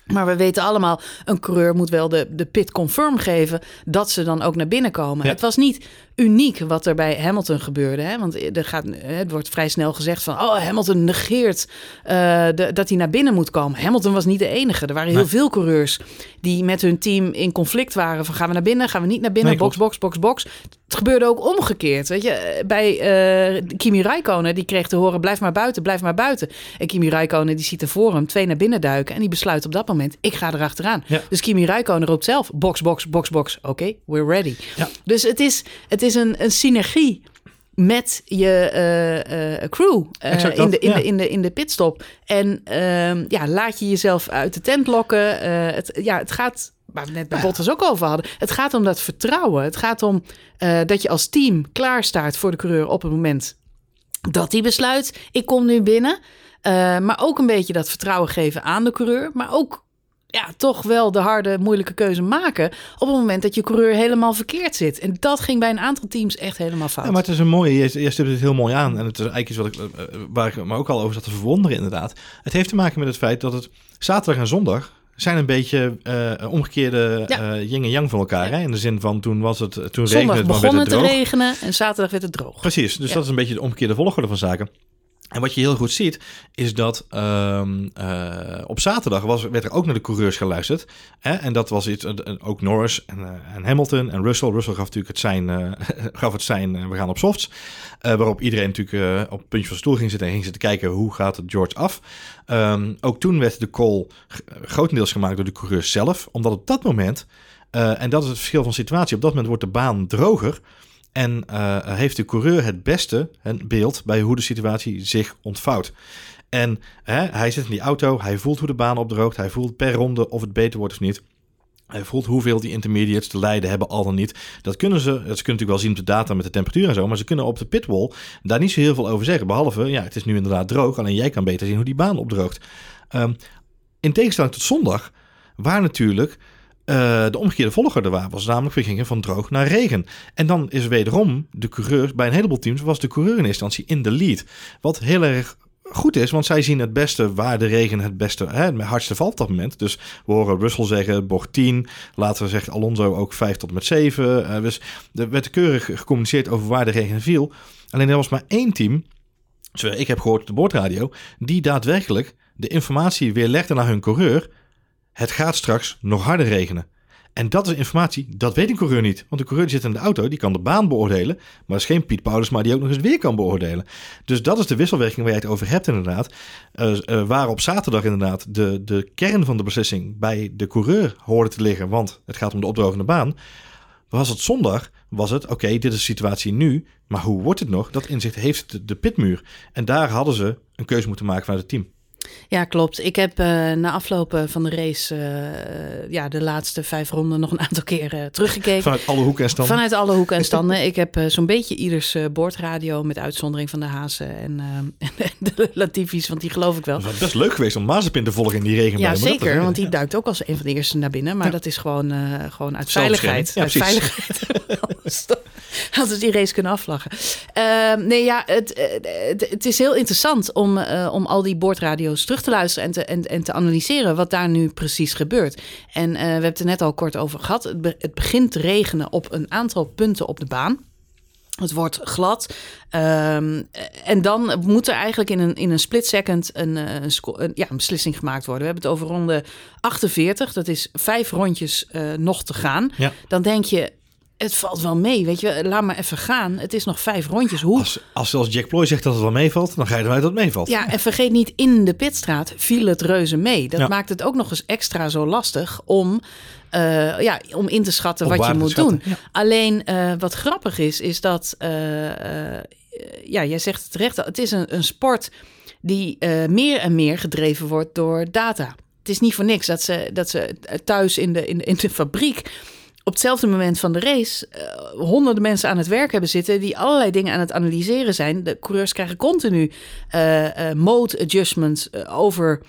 Maar we weten allemaal, een coureur moet wel de, de pit confirm geven dat ze dan ook naar binnen komen. Het was niet uniek wat er bij Hamilton gebeurde. Hè? Want er gaat, het wordt vrij snel gezegd van... oh, Hamilton negeert uh, de, dat hij naar binnen moet komen. Hamilton was niet de enige. Er waren heel veel coureurs die met hun team in conflict waren... van gaan we naar binnen, gaan we niet naar binnen, box, box, box, box. Het gebeurde ook omgekeerd. Weet je? Bij uh, Kimi Räikkönen, die kreeg te horen... blijf maar buiten, blijf maar buiten. En Kimi Räikkönen die ziet er voor hem twee naar binnen duiken... en die besluit op dat moment, ik ga erachteraan. Ja. Dus Kimi Räikkönen roept zelf, box, box, box, box. Oké, okay, we're ready. Ja. Dus het is... Het is is een, een synergie met je uh, uh, crew uh, in, de, in, de, in, de, in de pitstop. En ehm, ja, laat je jezelf uit de tent lokken. het, ja, het gaat, waar we net bij Bottas ook over hadden. Het gaat om dat vertrouwen. Het gaat om dat je als team klaar staat voor de coureur op het moment dat hij besluit, ik kom nu binnen. maar ook een beetje dat vertrouwen geven aan de coureur. Maar ook ja, toch wel de harde, moeilijke keuze maken. op het moment dat je coureur helemaal verkeerd zit. En dat ging bij een aantal teams echt helemaal fout. Ja, maar het is een mooie, je, je stipt het heel mooi aan. En het is eigenlijk iets wat ik, eh, eh, waar ik me ook al over zat te verwonderen, inderdaad. Het heeft te maken met het feit dat het zaterdag en zondag zijn een beetje uh, omgekeerde ja. uh, yin en yang van elkaar. Hè? In de zin van toen was het toen Zondag regende het, begon het, het te regenen en zaterdag werd het droog. Precies, dus dat is een beetje de omgekeerde volgorde van zaken. En wat je heel goed ziet, is dat um, uh, op zaterdag was, werd er ook naar de coureurs geluisterd. Hè? En dat was iets, ook Norris en, uh, en, Hamilton en Russell. Russell gaf natuurlijk het zijn, uh, gaf het zijn we gaan op softs. waarop iedereen natuurlijk op het puntje van stoel ging zitten en ging zitten kijken hoe gaat het George af. Um, ook toen werd de call grotendeels gemaakt door de coureurs zelf. Omdat op dat moment, en dat is het verschil van situatie, op dat moment wordt de baan droger. En uh, heeft de coureur het beste een beeld bij hoe de situatie zich ontvouwt. En hè, hij zit in die auto, hij voelt hoe de baan opdroogt, hij voelt per ronde of het beter wordt of niet. Hij voelt hoeveel die intermediates te lijden hebben, al dan niet. Dat kunnen ze, dat kunnen natuurlijk wel zien op de data met de temperatuur en zo, maar ze kunnen op de pitwall daar niet zo heel veel over zeggen. Behalve, ja, het is nu inderdaad droog, alleen jij kan beter zien hoe die baan opdroogt. Um, in tegenstelling tot zondag, waar natuurlijk uh, de omgekeerde volgorde waar was. Namelijk, we gingen van droog naar regen. En dan is wederom de coureur, bij een heleboel teams, was de coureur in instantie in de lead. Wat heel erg goed is, want zij zien het beste waar de regen het beste, hè, het hardste valt op dat moment. Dus we horen Russell zeggen bocht 10, later zegt Alonso ook 5 tot met 7. Uh, dus er werd keurig gecommuniceerd over waar de regen viel. Alleen er was maar één team, ik heb gehoord op de boordradio, die daadwerkelijk de informatie weer legde naar hun coureur het gaat straks nog harder regenen. En dat is informatie, dat weet een coureur niet. Want de coureur zit in de auto, die kan de baan beoordelen. Maar is geen Piet Paulus, maar die ook nog eens weer kan beoordelen. Dus dat is de wisselwerking waar je het over hebt inderdaad. Uh, waar op zaterdag inderdaad de, de kern van de beslissing bij de coureur hoorde te liggen. Want het gaat om de opdrogende baan. Was het zondag, was het oké, dit is de situatie nu. Maar hoe wordt het nog? Dat inzicht heeft de pitmuur. En daar hadden ze een keuze moeten maken vanuit het team. Ja, klopt. Ik heb uh, na aflopen van de race uh, ja, de laatste vijf ronden nog een aantal keren uh, teruggekeken. Vanuit alle hoeken en standen? Vanuit alle hoeken en standen. ik heb zo'n beetje ieders boordradio met uitzondering van de Hazen en, en de Latifi's, want die geloof ik wel. Het was best leuk geweest om Mazepin te volgen in die regen. Ja, zeker, want die duikt ook als een van de eerste naar binnen. Maar ja. dat is gewoon, gewoon uit veiligheid. Ja, uit veiligheid. Hadden die race kunnen afvlaggen. Ehm, nee, ja, het, het, het, is heel interessant om, om al die boordradio's terug te luisteren en te, en, en te analyseren wat daar nu precies gebeurt. En uh, we hebben het er net al kort over gehad. Het, be, het begint te regenen op een aantal punten op de baan. Het wordt glad. Um, en dan moet er eigenlijk in een, in een split second een, een, een, ja, een beslissing gemaakt worden. We hebben het over ronde 48. Dat is vijf rondjes uh, nog te gaan. Ja. Dan denk je, het valt wel mee, weet je. Laat maar even gaan. Het is nog vijf rondjes. Hoe... Als, als, als Jack Ploy zegt dat het wel meevalt, dan ga je eruit dat het meevalt. Ja, en vergeet niet, in de pitstraat viel het reuze mee. Dat ja. maakt het ook nog eens extra zo lastig om, uh, ja, om in te schatten Op wat je moet schatten, doen. Alleen uh, wat grappig is, is dat, uh, ja, jij zegt het terecht, het is een, een sport die meer en meer gedreven wordt door data. Het is niet voor niks dat ze, dat ze thuis in de, in de, in de fabriek op hetzelfde moment van de race uh, honderden mensen aan het werk hebben zitten die allerlei dingen aan het analyseren zijn. De coureurs krijgen continu uh, uh, mode adjustments over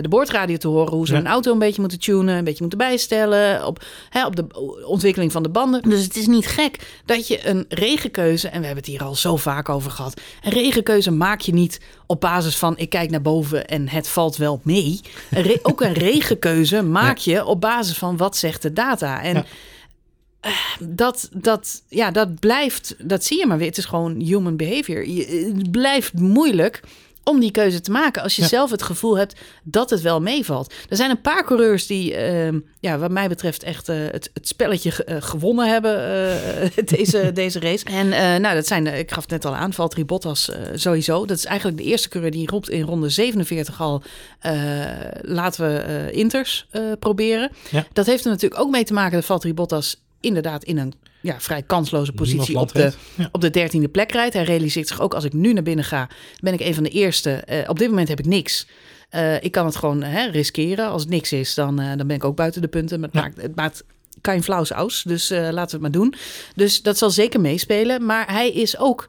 de boordradio te horen hoe ze ja. een auto een beetje moeten tunen, een beetje moeten bijstellen op, hè, op de ontwikkeling van de banden. Dus het is niet gek dat je een regenkeuze, en we hebben het hier al zo vaak over gehad, een regenkeuze maak je niet op basis van ik kijk naar boven en het valt wel mee. Een ook een regenkeuze maak je op basis van wat zegt de data. En Ja dat, dat, ja, dat blijft, dat zie je maar weer. Het is gewoon human behavior. Je, het blijft moeilijk om die keuze te maken als je Ja. zelf het gevoel hebt dat het wel meevalt. Er zijn een paar coureurs die, eh, ja, wat mij betreft, echt eh, het, het spelletje eh, gewonnen hebben eh, deze, deze race. En nou, dat zijn, ik gaf het net al aan, Valtteri Bottas sowieso. Dat is eigenlijk de eerste coureur die roept in ronde 47 al, laten we Inters proberen. Ja. Dat heeft er natuurlijk ook mee te maken dat Valtteri Bottas inderdaad in een ja, vrij kansloze positie op de. Ja. op de dertiende plek rijdt. Hij realiseert zich ook als ik nu naar binnen ga, ben ik een van de eerste. Eh, op dit moment heb ik niks. Eh, ik kan het gewoon hè, riskeren. Als het niks is, dan, eh, dan ben ik ook buiten de punten. Maar het, Ja. maakt, het maakt kein flauws aus. Dus laten we het maar doen. Dus dat zal zeker meespelen. Maar hij is ook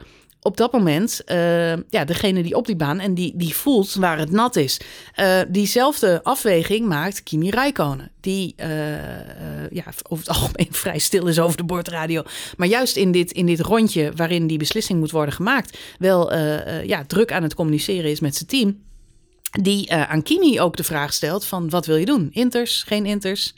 op dat moment eh, ja, degene die op die baan en die, die voelt waar het nat is. Eh, diezelfde afweging maakt Kimi Räikkönen. Die eh, ja, over het algemeen vrij stil is over de boordradio. Maar juist in dit, in dit rondje waarin die beslissing moet worden gemaakt... wel ja, druk aan het communiceren is met zijn team. Die aan Kimi ook de vraag stelt van wat wil je doen? Inters, geen inters?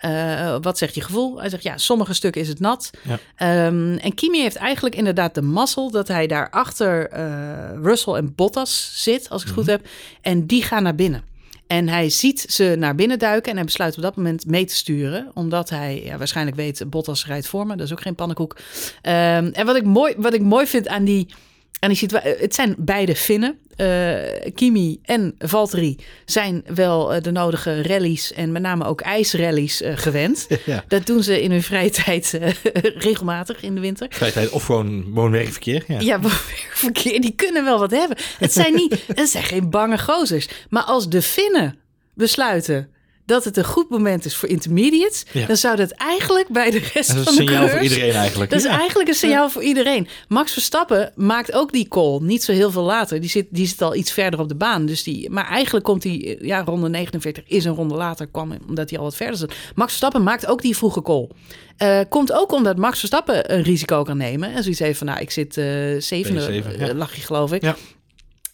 Eh, wat zegt je gevoel? Hij zegt ja, sommige stukken is het nat. Ja. Ehm, en Kimi heeft eigenlijk inderdaad de mazzel dat hij daar achter eh, Russell en Bottas zit, als ik het goed heb. En die gaan naar binnen. En hij ziet ze naar binnen duiken en hij besluit op dat moment mee te sturen. Omdat hij ja, waarschijnlijk weet, Bottas rijdt voor me. Dat is ook geen pannenkoek. Ehm, en wat ik, mooi, wat ik mooi vind aan die, aan die situatie... Het zijn beide Finnen. Eh, Kimi en Valtteri zijn wel eh, de nodige rallies... en met name ook ijsrallies eh, gewend. Ja. Dat doen ze in hun vrije tijd eh, regelmatig in de winter. Vrijheid of gewoon woon-werkverkeer. Ja. Ja, verkeer, die kunnen wel wat hebben. Het zijn, niet, het zijn geen bange gozers. Maar als de Finnen besluiten dat het een goed moment is voor intermediates... Ja. dan zou dat eigenlijk bij de rest Dat is van een de signaal voor iedereen eigenlijk. Dat is eigenlijk een signaal voor iedereen. Max Verstappen maakt ook die call niet zo heel veel later. Die zit, die zit al iets verder op de baan. Dus die, maar eigenlijk komt hij, ja, ronde 49 is een ronde later, kwam, omdat hij al wat verder zat. Max Verstappen maakt ook die vroege call. Eh, komt ook omdat Max Verstappen een risico kan nemen. En zoiets heeft van, nou, ik zit eh zevende, P7, eh, ja. lag je geloof ik.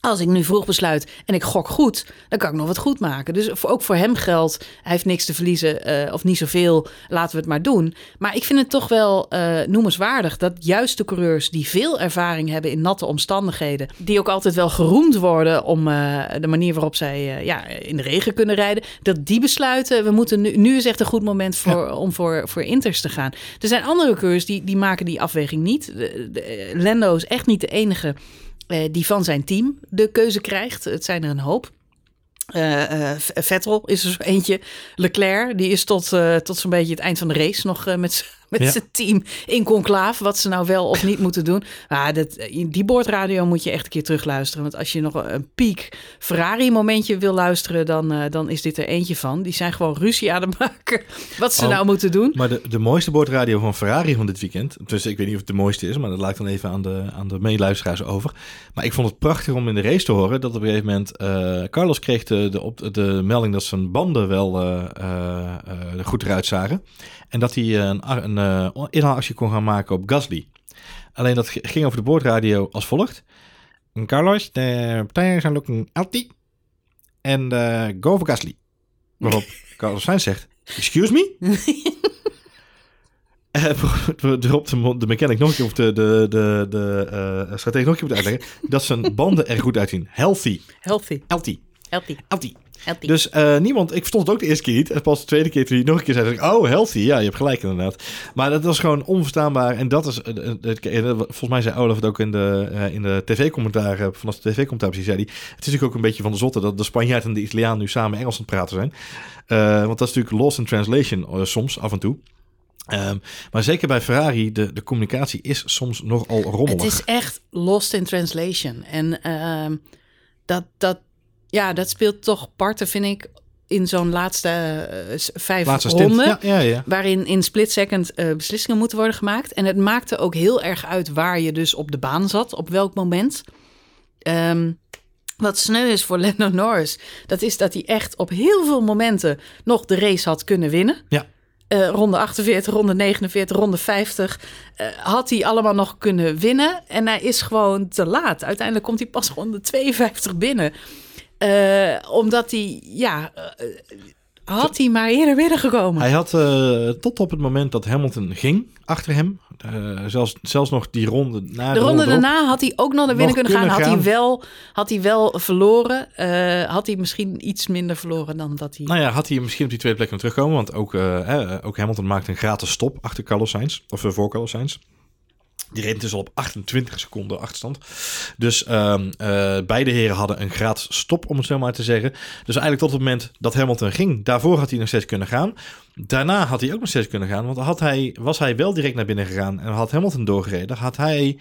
Als ik nu vroeg besluit en ik gok goed, dan kan ik nog wat goed maken. Dus ook voor hem geldt, hij heeft niks te verliezen eh, of niet zoveel, laten we het maar doen. Maar ik vind het toch wel eh, noemenswaardig dat juist de coureurs die veel ervaring hebben in natte omstandigheden, die ook altijd wel geroemd worden om eh, de manier waarop zij ja, in de regen kunnen rijden, dat die besluiten, we moeten nu, nu is echt een goed moment voor, om voor, voor Inters te gaan. Er zijn andere coureurs die, die maken die afweging niet. De, de, Lando is echt niet de enige die van zijn team de keuze krijgt. Het zijn er een hoop. Eh, eh, Vettel is er zo eentje. Leclerc, die is tot, eh, tot zo'n beetje het eind van de race nog eh, met, met Ja. zijn team in conclave, wat ze nou wel of niet moeten doen. Maar dat, die boordradio moet je echt een keer terugluisteren. Want als je nog een piek Ferrari momentje wil luisteren, dan, eh, dan is dit er eentje van. Die zijn gewoon ruzie aan het maken wat ze Oh. nou moeten doen. Maar de, de mooiste boordradio van Ferrari van dit weekend... Dus ik weet niet of het de mooiste is, maar dat laat ik dan even aan de, aan de meeluisteraars over. Maar ik vond het prachtig om in de race te horen... dat op een gegeven moment... eh, Carlos kreeg de, de, op, de melding dat zijn banden wel eh, eh, eh, goed eruit zagen. En dat hij eh, een, een eh, inhaalactie kon gaan maken op Gasly. Alleen dat ging over de boordradio als volgt. Carlos, the tires are looking healthy. En eh, go for Gasly. Waarop Carlos Sainz zegt... Excuse me? Eh, erop de, de mechanic nog een keer, of de, de, de, de eh stratege nog een keer moet uitleggen, dat zijn banden er goed uitzien. Healthy. Healthy, Healthy. healthy, Healthy. Healthy. Dus eh, niemand, ik verstond het ook de eerste keer niet. En pas de tweede keer toen hij nog een keer zei, ik, oh, healthy. Ja, je hebt gelijk inderdaad. Maar dat was gewoon onverstaanbaar. En dat is, eh, eh, volgens mij zei Olaf het ook in de, in de tv-commentaar, eh, vanaf de tv-commentaar zei hij, het is natuurlijk ook een beetje van de zotte dat de Spanjaard en de Italiaan nu samen Engels aan het praten zijn. Want dat is natuurlijk lost in translation soms, af en toe. Ehm, maar zeker bij Ferrari, de, de communicatie is soms nogal rommelig. Het is echt lost in translation. En ehm, dat, dat, ja, dat speelt toch parten, vind ik, in zo'n laatste eh, vijf Laatste ronden. Ja, ja, ja. Waarin in split second eh, beslissingen moeten worden gemaakt. En het maakte ook heel erg uit waar je dus op de baan zat, op welk moment. Ehm, wat sneu is voor Lando Norris, dat is dat hij echt op heel veel momenten nog de race had kunnen winnen. Ja. Eh, ronde 48, ronde 49, ronde 50 eh, had hij allemaal nog kunnen winnen. En hij is gewoon te laat. Uiteindelijk komt hij pas ronde 52 binnen. Eh, omdat hij, ja, eh, had hij maar eerder binnengekomen. Hij had eh, tot op het moment dat Hamilton ging achter hem, zelfs, zelfs nog die ronde na De ronde daarna had hij ook nog naar binnen kunnen gaan. Had hij, wel, had hij wel verloren. Had hij misschien iets minder verloren dan dat hij... Nou ja, had hij misschien op die tweede plek kunnen terugkomen. Want ook, ook Hamilton maakte een gratis stop achter Carlos Sainz. Of voor Carlos Sainz. Die reed dus al op 28 seconden achterstand. Dus ehm, eh, beide heren hadden een gratis stop, om het zo maar te zeggen. Dus eigenlijk tot het moment dat Hamilton ging, daarvoor had hij nog steeds kunnen gaan. Daarna had hij ook nog steeds kunnen gaan. Want had hij, was hij wel direct naar binnen gegaan en had Hamilton doorgereden, had hij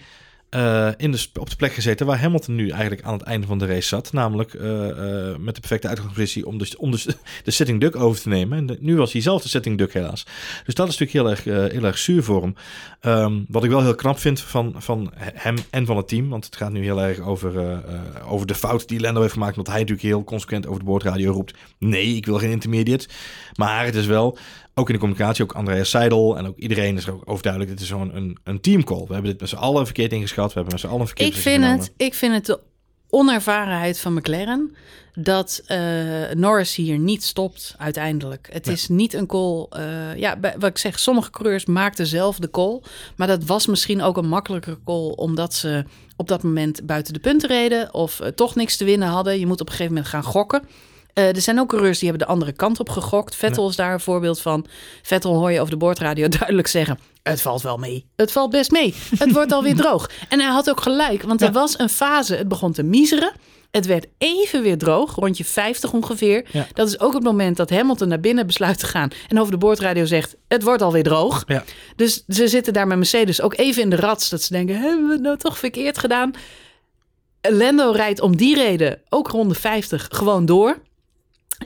eh, in de, op de plek gezeten waar Hamilton nu eigenlijk aan het einde van de race zat. Namelijk eh, eh, met de perfecte uitgangspositie om, de, om de, sitting duck over te nemen. En nu was hij zelf de sitting duck helaas. Dus dat is natuurlijk heel erg, heel erg zuur voor hem. Ehm, wat ik wel heel knap vind van, van hem en van het team. Want het gaat nu heel erg over, over de fout die Lando heeft gemaakt. Want hij natuurlijk heel consequent over de boordradio roept. Nee, ik wil geen intermediate. Maar het is wel, ook in de communicatie, ook Andreas Seidel en ook iedereen is er ook overduidelijk. Dit is gewoon een, een teamcall. We hebben dit met z'n allen verkeerd ingeschat. We hebben met z'n allen verkeerd ik, vind het, ik vind het de onervarenheid van McLaren dat eh, Norris hier niet stopt uiteindelijk. Het Nee. is niet een call. eh, ja, wat ik zeg, sommige coureurs maakten zelf de call. Maar dat was misschien ook een makkelijker call omdat ze op dat moment buiten de punten reden of eh, toch niks te winnen hadden. Je moet op een gegeven moment gaan gokken. Eh, er zijn ook coureurs die hebben de andere kant op gegokt. Vettel is daar een voorbeeld van. Vettel hoor je over de boordradio duidelijk zeggen... het valt wel mee. Het valt best mee. Het wordt alweer droog. En hij had ook gelijk, want er was een fase... het begon te miseren. Het werd even weer droog, rondje 50 ongeveer. Ja. Dat is ook het moment dat Hamilton naar binnen besluit te gaan... en over de boordradio zegt, het wordt alweer droog. Ja. Dus ze zitten daar met Mercedes ook even in de rats... dat ze denken, hebben we het nou toch verkeerd gedaan? Lando rijdt om die reden, ook ronde 50, gewoon door.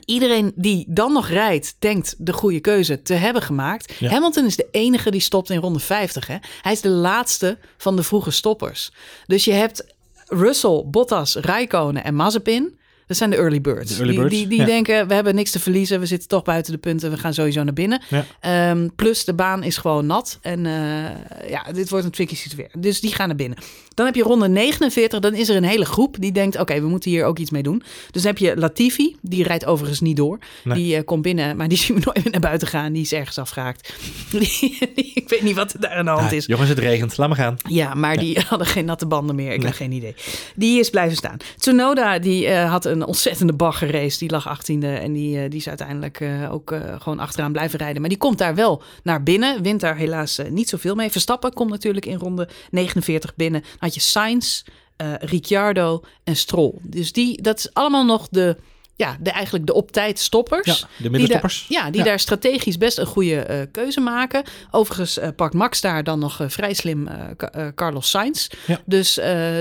Iedereen die dan nog rijdt, denkt de goede keuze te hebben gemaakt. Ja. Hamilton is de enige die stopt in ronde 50. Hè? Hij is de laatste van de vroege stoppers. Dus je hebt Russell, Bottas, Raikkonen en Mazepin. Dat zijn de early birds. De early die birds, die, die ja. denken, we hebben niks te verliezen. We zitten toch buiten de punten. We gaan sowieso naar binnen. Ja. Ehm, plus de baan is gewoon nat. En eh, ja, dit wordt een tricky situatie. Dus die gaan naar binnen. Dan heb je ronde 49. Dan is er een hele groep die denkt... oké, we moeten hier ook iets mee doen. Dus dan heb je Latifi. Die rijdt overigens niet door. Nee. Die eh, komt binnen, maar die zien we nooit meer naar buiten gaan. Die is ergens afgehaakt. Die, die- ik weet niet wat er daar aan de hand Ah, is. jongens, het regent. Laat maar gaan. Ja, maar die hadden geen natte banden meer. Ik Nee. heb geen idee. Die is blijven staan. Tsunoda die eh, had een ontzettende baggerrace. Die lag 18e en die, eh, die is uiteindelijk ook gewoon achteraan blijven rijden. Maar die komt daar wel naar binnen. Wint daar helaas niet zoveel mee. Verstappen komt natuurlijk in ronde 49 binnen. Had je Sainz, eh, Ricciardo en Stroll. Dus die, dat is allemaal nog de ja, de, eigenlijk de op tijd stoppers. Ja, de die daar, middenstoppers. ja, die Ja. daar strategisch best een goede eh, keuze maken. Overigens eh, pakt Max daar dan nog vrij slim Ca- Carlos Sainz. Ja. Dus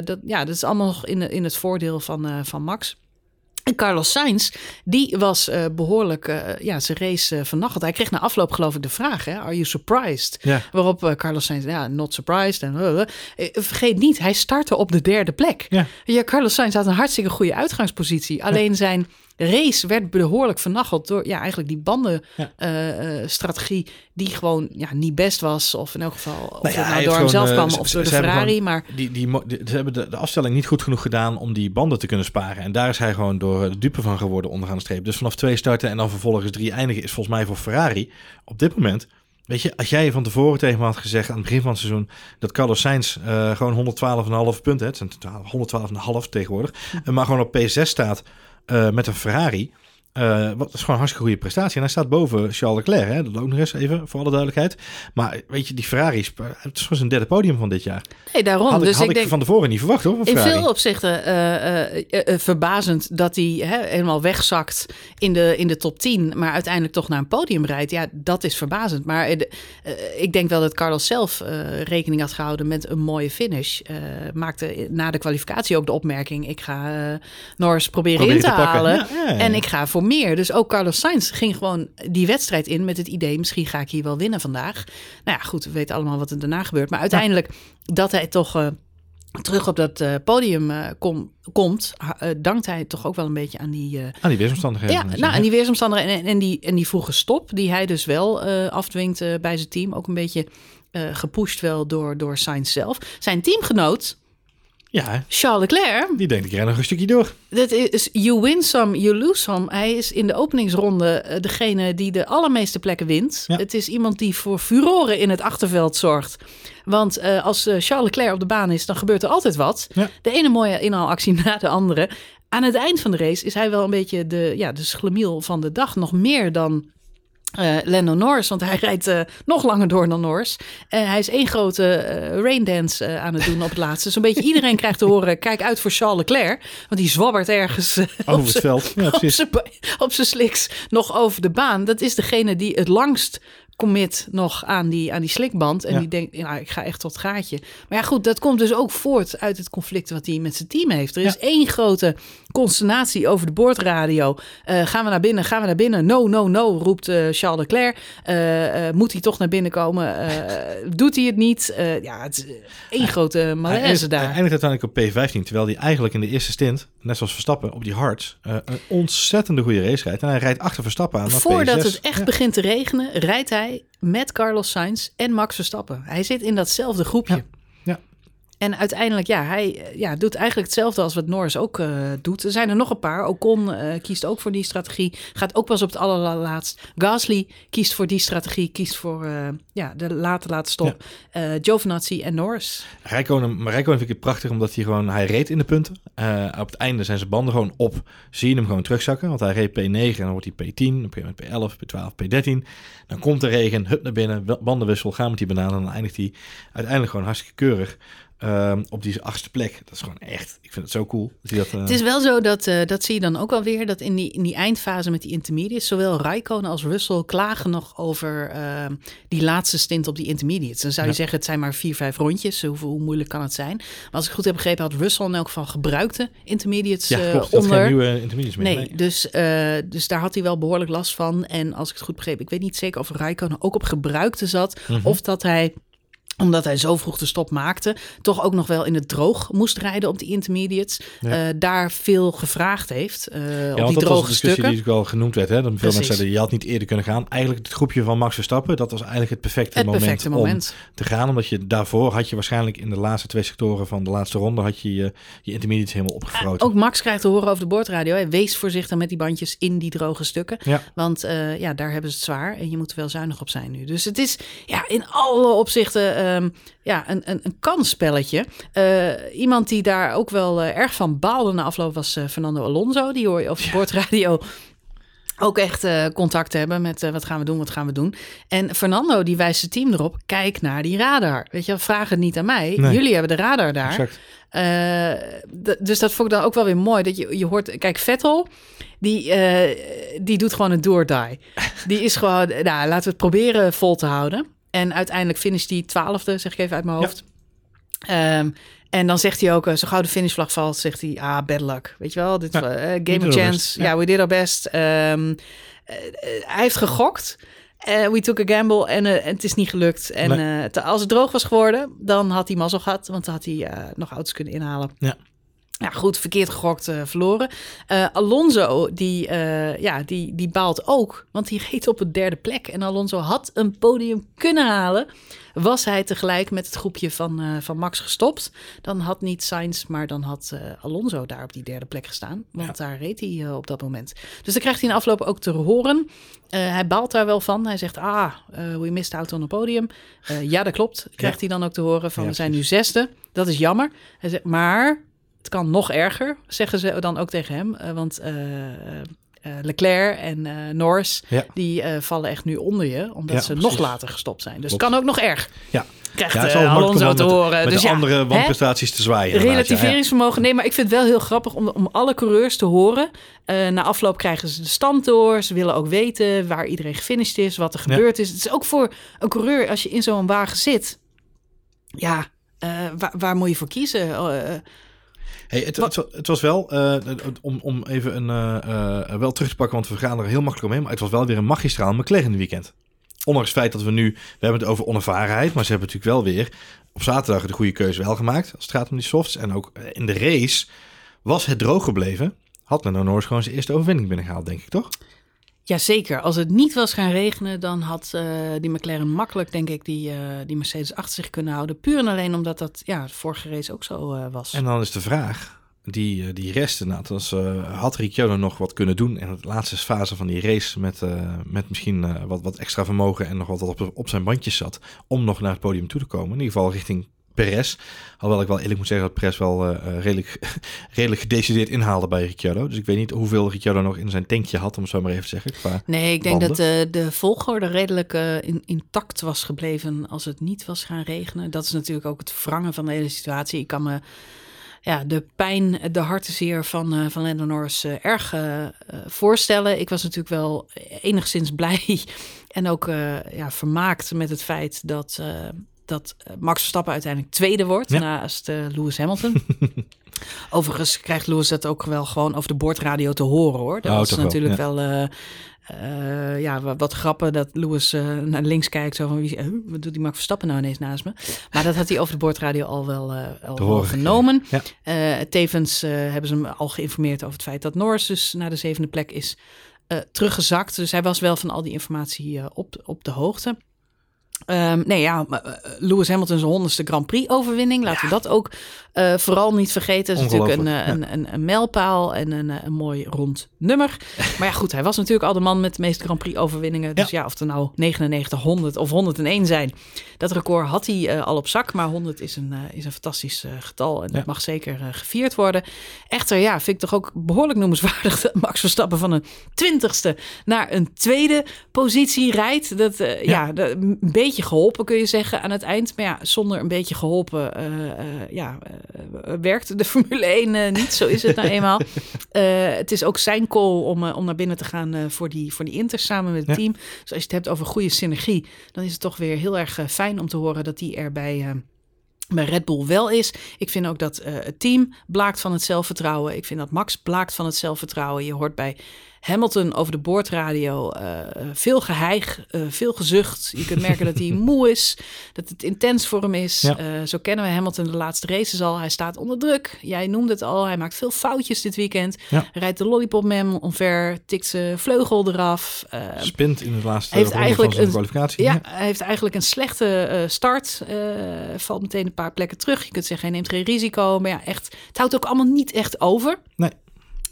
dat, ja, dat is allemaal nog in, in het voordeel van, van Max. En Carlos Sainz, die was eh, behoorlijk eh, ja, zijn race uh, vernacheld. Hij kreeg na afloop geloof ik de vraag, hè, are you surprised? Ja. Waarop eh, Carlos Sainz, ja, not surprised. En, vergeet niet, hij startte op de derde plek. Ja. Ja, Carlos Sainz had een hartstikke goede uitgangspositie. Alleen zijn race werd behoorlijk vernacheld door ja, eigenlijk die bandenstrategie Ja. die gewoon ja, niet best was. Of in elk geval, of Nou ja, nou door hem gewoon, zelf eh, kwam ze- of door de Ferrari. gewoon- Maar Die, die, ze hebben de, de afstelling niet goed genoeg gedaan om die banden te kunnen sparen. En daar is hij gewoon door de dupe van geworden onderaan de streep. Dus vanaf twee starten en dan vervolgens drie eindigen is volgens mij voor Ferrari op dit moment... Weet je, als jij van tevoren tegen me had gezegd aan het begin van het seizoen dat Carlos Sainz eh, gewoon 112,5 punten, het zijn totaal 112,5 tegenwoordig, eh, maar gewoon op P6 staat eh, met een Ferrari. eh, wat is gewoon een hartstikke goede prestatie. En hij staat boven Charles Leclerc. Hè? Dat ook nog eens even, voor alle duidelijkheid. Maar weet je, die Ferrari, is- het is gewoon zijn derde podium van dit jaar. nee, daarom. Had ik, dus had ik denk, van tevoren niet verwacht hoor, van In veel opzichten eh, eh, eh, eh, verbazend dat hij hè, helemaal wegzakt in de, in de top 10, maar uiteindelijk toch naar een podium rijdt. Ja, dat is verbazend. Maar eh, ik denk wel dat Carlos zelf eh, rekening had gehouden met een mooie finish. Eh, maakte na de kwalificatie ook de opmerking: ik ga Norris proberen, Proberen in te, halen. Ja, ja, ja. En ik ga voor meer. Dus ook Carlos Sainz ging gewoon die wedstrijd in met het idee: misschien ga ik hier wel winnen vandaag. Nou ja, goed, we weten allemaal wat er daarna gebeurt. Maar uiteindelijk dat hij toch. Terug op dat eh, podium eh, kom- komt, eh, dankt hij toch ook wel een beetje aan die, Aan die weersomstandigheden. ja, nou, en die weersomstandigheden en, en, die, en die vroege stop, die hij dus wel afdwingt bij zijn team. Ook een beetje gepusht wel door, door Sainz zelf. Zijn teamgenoot, Ja, Charles Leclerc, die denkt ik ren nog een stukje door. dat is you win some, you lose some. Hij is in de openingsronde eh, degene die de allermeeste plekken wint. Ja. Het is iemand die voor furoren in het achterveld zorgt. Want eh, als eh, Charles Leclerc op de baan is, dan gebeurt er altijd wat. Ja. De ene mooie inhaalactie na de andere. Aan het eind van de race is hij wel een beetje de, ja, de schlemiel van de dag. Nog meer dan eh Lando Norris, want hij rijdt eh, nog langer door dan Norris. En hij is één grote eh raindance eh, aan het doen op het laatste. Zo'n beetje iedereen krijgt te horen, kijk uit voor Charles Leclerc. Want die zwabbert ergens eh, Over op het veld. Ja, op zijn op zijn sliks nog over de baan. Dat is degene die het langst commit nog aan die, aan die slikband. En Ja. die denkt, ik ga echt tot gaatje. Maar ja, goed, dat komt dus ook voort uit het conflict wat hij met zijn team heeft. Er is één grote consternatie over de boordradio. Eh, gaan we naar binnen, gaan we naar binnen? No, no, no, roept eh, Charles Leclerc. Eh, eh, moet hij toch naar binnen komen? Doet hij het niet? Ja, het is één grote malaise eindigt, hij daar. eindigt uiteindelijk op P15, terwijl hij eigenlijk in de eerste stint, net zoals Verstappen, op die hards, eh, een ontzettende goede race rijdt. En hij rijdt achter Verstappen aan. Voordat P6. het echt Ja. begint te regenen, rijdt hij met Carlos Sainz en Max Verstappen. Hij zit in datzelfde groepje. Ja. En uiteindelijk, ja, hij eh, ja, doet eigenlijk hetzelfde als wat Norris ook eh, doet. Er zijn er nog een paar. Ocon eh kiest ook voor die strategie. Gaat ook pas op het allerlaatst. Gasly kiest voor die strategie. Kiest voor ja, de late, late stop. Eh Giovinazzi en Norris. Rijkonen, maar Rijkonen vind ik het prachtig, omdat hij gewoon, hij reed in de punten. Op het einde zijn zijn banden gewoon op. Zie je hem gewoon terugzakken, want hij reed P9 en dan wordt hij P10, op een gegeven moment P11, P12, P13. Dan komt de regen, hup naar binnen, bandenwissel, gaan met die banaan en dan eindigt hij uiteindelijk gewoon hartstikke keurig ehm, op die achtste plek. Dat is gewoon echt, ik vind het zo cool. Dat eh, Het is wel zo dat, eh, dat zie je dan ook wel weer, dat in die, in die eindfase met die intermediates, zowel Raikkonen als Russell klagen nog over eh, die laatste stint op die intermediates. Dan zou je Ja. zeggen, het zijn maar vier, vijf rondjes. Hoe, hoe moeilijk kan het zijn? Maar als ik goed heb begrepen, had Russell in elk geval gebruikte intermediates ja, eh, klopt. Onder. geen nieuwe intermediates meer. Nee, Dus, eh, dus daar had hij wel behoorlijk last van. En als ik het goed begreep, ik weet niet zeker of Raikkonen ook op gebruikte zat. Mhm. Of dat hij omdat hij zo vroeg de stop maakte, toch ook nog wel in het droog moest rijden op die intermediates. Ja. eh, daar veel gevraagd heeft eh, Ja, op want die dat was een discussie stukken. die ook al genoemd werd. Hè? Dat veel Precies. mensen zeiden, je had niet eerder kunnen gaan. Eigenlijk het groepje van Max Verstappen, dat was eigenlijk het perfecte, Het moment, perfecte om te gaan. Omdat je daarvoor had je waarschijnlijk in de laatste twee sectoren van de laatste ronde... had je je, je intermediates helemaal opgefroten. Ook Max krijgt te horen over de boordradio. Hè, wees voorzichtig met die bandjes in die droge stukken. Ja. Want eh, ja, daar hebben ze het zwaar. En je moet er wel zuinig op zijn nu. Dus het is ja, in alle opzichten ehm, ja, een, een, een kansspelletje. Eh, iemand die daar ook wel eh, erg van baalde na afloop was eh, Fernando Alonso. Die hoor je op de boordradio ook echt uh, contact hebben met uh, wat gaan we doen, wat gaan we doen. En Fernando die wijst het team erop, kijk naar die radar. Weet je, vraag het niet aan mij. Nee. Jullie hebben de radar daar. Uh, dus dat vond ik dan ook wel weer mooi. Dat je, je hoort, kijk, Vettel, die, die doet gewoon een door die. Die is gewoon, nou, laten we het proberen vol te houden. En uiteindelijk finish die twaalfde, zeg ik even uit mijn hoofd. Ja. Um, en dan zegt hij ook, uh, zo gauw de finishvlag valt, zegt hij, ah, bad luck. Weet je wel, dit ja, uh, game of chance. Ja, we did our best. Um, uh, hij heeft gegokt. we took a gamble en, het is niet gelukt. En nee. als het droog was geworden, dan had hij mazzel gehad. Want dan had hij nog auto's kunnen inhalen. Ja. Ja, goed, verkeerd gegokt, uh, verloren. Uh, Alonso, die, uh, ja, die, die baalt ook, want die reed op het derde plek. En Alonso had een podium kunnen halen. Was hij tegelijk met het groepje van, van Max gestopt, dan had niet Sainz, maar dan had Alonso daar op die derde plek gestaan. Want daar reed hij op dat moment. Dus dan krijgt hij in afloop ook te horen. hij baalt daar wel van. Hij zegt, ah, we missed out on het podium. ja, dat klopt. Krijgt ja. hij dan ook te horen van, ja, we zijn nu zesde. Dat is jammer. Hij zegt, maar het kan nog erger, zeggen ze dan ook tegen hem. Uh, want uh, uh, Leclerc en Norris, ja. die vallen echt nu onder je, omdat ja, ze precies. nog later gestopt zijn. Dus het kan ook nog erg. Ja. Krijgt ja, Alonso te horen. Met dus de andere wanprestaties te zwaaien. Relativeringsvermogen. Nee, maar ik vind het wel heel grappig om, om alle coureurs te horen. na afloop krijgen ze de stand door. Ze willen ook weten waar iedereen gefinished is, wat er gebeurd is. Het is ook voor een coureur, als je in zo'n wagen zit. Ja, waar, waar, moet je voor kiezen? Hey, het, het, het, was wel, uh, om, om even een, uh, uh, wel terug te pakken, want we gaan er heel makkelijk omheen. Maar het was wel weer een magistraal McLaren weekend. Ondanks het feit dat we nu, we hebben het over onervarenheid, maar ze hebben natuurlijk wel weer op zaterdag de goede keuze wel gemaakt. Als het gaat om die softs. En ook in de race was het droog gebleven. Had men Norris gewoon zijn eerste overwinning binnengehaald, denk ik toch? Jazeker. Als het niet was gaan regenen, dan had uh, die McLaren makkelijk, denk ik, die, uh, die Mercedes achter zich kunnen houden. Puur en alleen omdat dat ja, de vorige race ook zo uh, was. En dan is de vraag, die, die resten, nou, als, had Ricciardo nog wat kunnen doen in de laatste fase van die race met, met misschien wat, wat extra vermogen en nog wat, wat op, op zijn bandjes zat, om nog naar het podium toe te komen. In ieder geval richting Perez. Alhoewel ik wel eerlijk moet zeggen dat Perez wel uh, redelijk, redelijk gedecideerd inhaalde bij Ricciardo. Dus ik weet niet hoeveel Ricciardo nog in zijn tankje had, om het zo maar even te zeggen. Qua nee, ik denk dat de, de volgorde redelijk uh, in, intact was gebleven als het niet was gaan regenen. Dat is natuurlijk ook het wrangen van de hele situatie. Ik kan me ja, de pijn, de hartenzeer van, uh, van Lando Norris uh, erg uh, voorstellen. Ik was natuurlijk wel enigszins blij en ook ja, vermaakt met het feit dat dat eh, Max Verstappen uiteindelijk tweede wordt naast uh, Lewis Hamilton. Overigens krijgt Lewis dat ook wel gewoon over de boordradio te horen hoor. Dat oh, was natuurlijk wel, ja. wel uh, ja, wat, grappen dat Lewis naar links kijkt. Zo van, wie, wat doet die Max Verstappen nou ineens naast me? Maar dat had hij over de boordradio al wel, al wel genomen. Ja. tevens hebben ze hem al geïnformeerd over het feit dat Norris dus naar de zevende plek is teruggezakt. Dus hij was wel van al die informatie op, op de hoogte. Um, nee, ja, eh, Lewis Hamilton's honderdste Grand Prix overwinning. Laten we dat ook uh, vooral niet vergeten. Is natuurlijk een, eh, een, een, een, mijlpaal en een, een mooi rond nummer. maar ja, goed, hij was natuurlijk al de man met de meeste Grand Prix overwinningen. Dus ja, ja of er nou 99, 100 of 101 zijn. Dat record had hij uh, al op zak. Maar 100 is een, is een fantastisch getal. En dat mag zeker gevierd worden. Echter, ja, vind ik toch ook behoorlijk noemenswaardig dat Max Verstappen van een twintigste naar een tweede positie rijdt. Dat, ja, ja een beetje geholpen, kun je zeggen, aan het eind. Maar ja, zonder een beetje geholpen ja, werkt de Formule 1 niet. Zo is het nou eenmaal. het is ook zijn call om, om naar binnen te gaan voor, die, voor die Inter samen met het team. Dus als je het hebt over goede synergie, dan is het toch weer heel erg fijn om te horen dat die er bij bij Red Bull wel is. Ik vind ook dat het team blaakt van het zelfvertrouwen. Ik vind dat Max blaakt van het zelfvertrouwen. Je hoort bij Hamilton over de boordradio. Uh, veel geheig, uh, veel gezucht. Je kunt merken dat hij moe is, dat het intens voor hem is. Ja. Uh, zo kennen we Hamilton de laatste races al. Hij staat onder druk. Jij noemde het al. Hij maakt veel foutjes dit weekend. Ja. Rijdt de lollipop man omver, tikt zijn vleugel eraf. Spint in de laatste heeft eigenlijk zijn kwalificatie. Ja, hij heeft eigenlijk een slechte start. valt meteen een paar plekken terug. Je kunt zeggen, hij neemt geen risico. Maar ja, echt, het houdt ook allemaal niet echt over. Nee.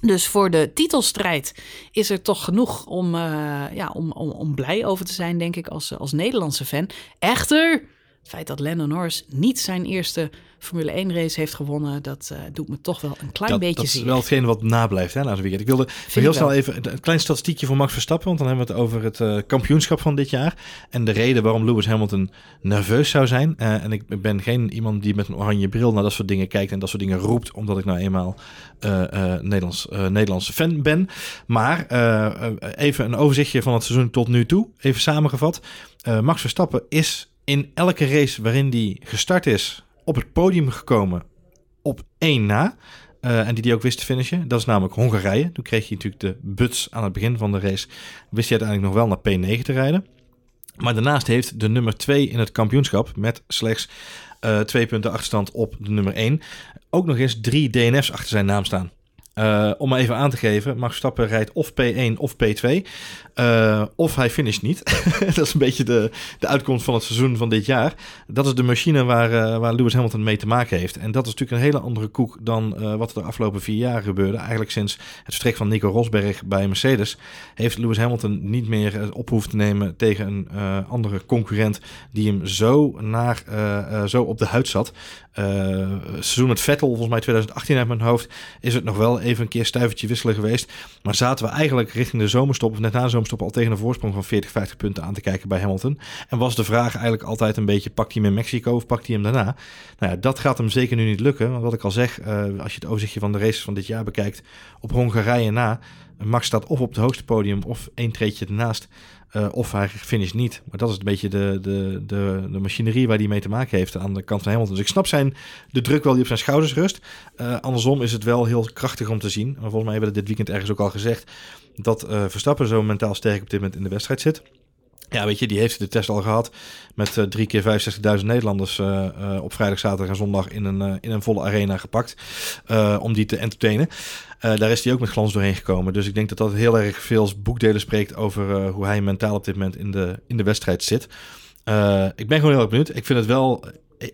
Dus voor de titelstrijd is er toch genoeg om, uh, ja, om, om, om blij over te zijn, denk ik, als, als Nederlandse fan. Echter, Het feit dat Lennon Norris niet zijn eerste Formule 1 race heeft gewonnen, dat uh, doet me toch wel een klein dat, beetje dat zeer. is wel hetgeen wat nablijft hè, na zo'n weekend. Ik wilde heel snel even een klein statistiekje voor Max Verstappen, want dan hebben we het over het eh, kampioenschap van dit jaar. En de reden waarom Lewis Hamilton nerveus zou zijn. Eh, en ik ben geen iemand die met een oranje bril naar dat soort dingen kijkt en dat soort dingen roept, omdat ik nou eenmaal eh, eh, Nederlands, eh, Nederlandse fan ben. Maar eh, eh, even een overzichtje van het seizoen tot nu toe, even samengevat. Eh, Max Verstappen is in elke race waarin hij gestart is op het podium gekomen op één na. Eh, en die die ook wist te finishen. Dat is namelijk Hongarije. Toen kreeg hij natuurlijk de buts aan het begin van de race. Wist hij uiteindelijk nog wel naar P9 te rijden. Maar daarnaast heeft de nummer 2 in het kampioenschap met slechts eh, twee punten achterstand op de nummer 1 ook nog eens drie DNF's achter zijn naam staan. Eh, om maar even aan te geven, Max Verstappen rijdt of P1 of P2. Eh, of hij finisht niet. dat is een beetje de, de uitkomst van het seizoen van dit jaar. Dat is de machine waar, eh, waar Lewis Hamilton mee te maken heeft. En dat is natuurlijk een hele andere koek dan eh, wat er de afgelopen vier jaar gebeurde. Eigenlijk sinds het vertrek van Nico Rosberg bij Mercedes... heeft Lewis Hamilton niet meer op hoeven te nemen tegen een andere concurrent... die hem zo, naar, zo op de huid zat. Seizoen met Vettel, volgens mij 2018 uit mijn hoofd... is het nog wel even een keer stuivertje wisselen geweest. Maar zaten we eigenlijk richting de zomerstop... of net na de al tegen een voorsprong van 40, 50 punten aan te kijken bij Hamilton. En was de vraag eigenlijk altijd een beetje... pakt hij hem in Mexico of pakt hij hem daarna? Nou ja, dat gaat hem zeker nu niet lukken. Want wat ik al zeg, eh, als je het overzichtje van de races van dit jaar bekijkt... op Hongarije na... Max staat of op het hoogste podium of één treetje ernaast... Uh, of hij finisht niet. Maar dat is een beetje de, de, de, de machinerie waar hij mee te maken heeft aan de kant van Hamilton. Dus ik snap zijn, de druk wel die op zijn schouders rust. Uh, andersom is het wel heel krachtig om te zien. Maar volgens mij hebben we dit weekend ergens ook al gezegd... dat uh, Verstappen zo mentaal sterk op dit moment in de wedstrijd zit. Ja, weet je, die heeft de test al gehad met uh, drie keer 65.000 Nederlanders uh, uh, op vrijdag, zaterdag en zondag in een, in een volle arena gepakt om die te entertainen. daar is hij ook met glans doorheen gekomen. Dus ik denk dat dat heel erg veel boekdelen spreekt over hoe hij mentaal op dit moment in de, in de wedstrijd zit. ik ben gewoon heel erg benieuwd. Ik vind het wel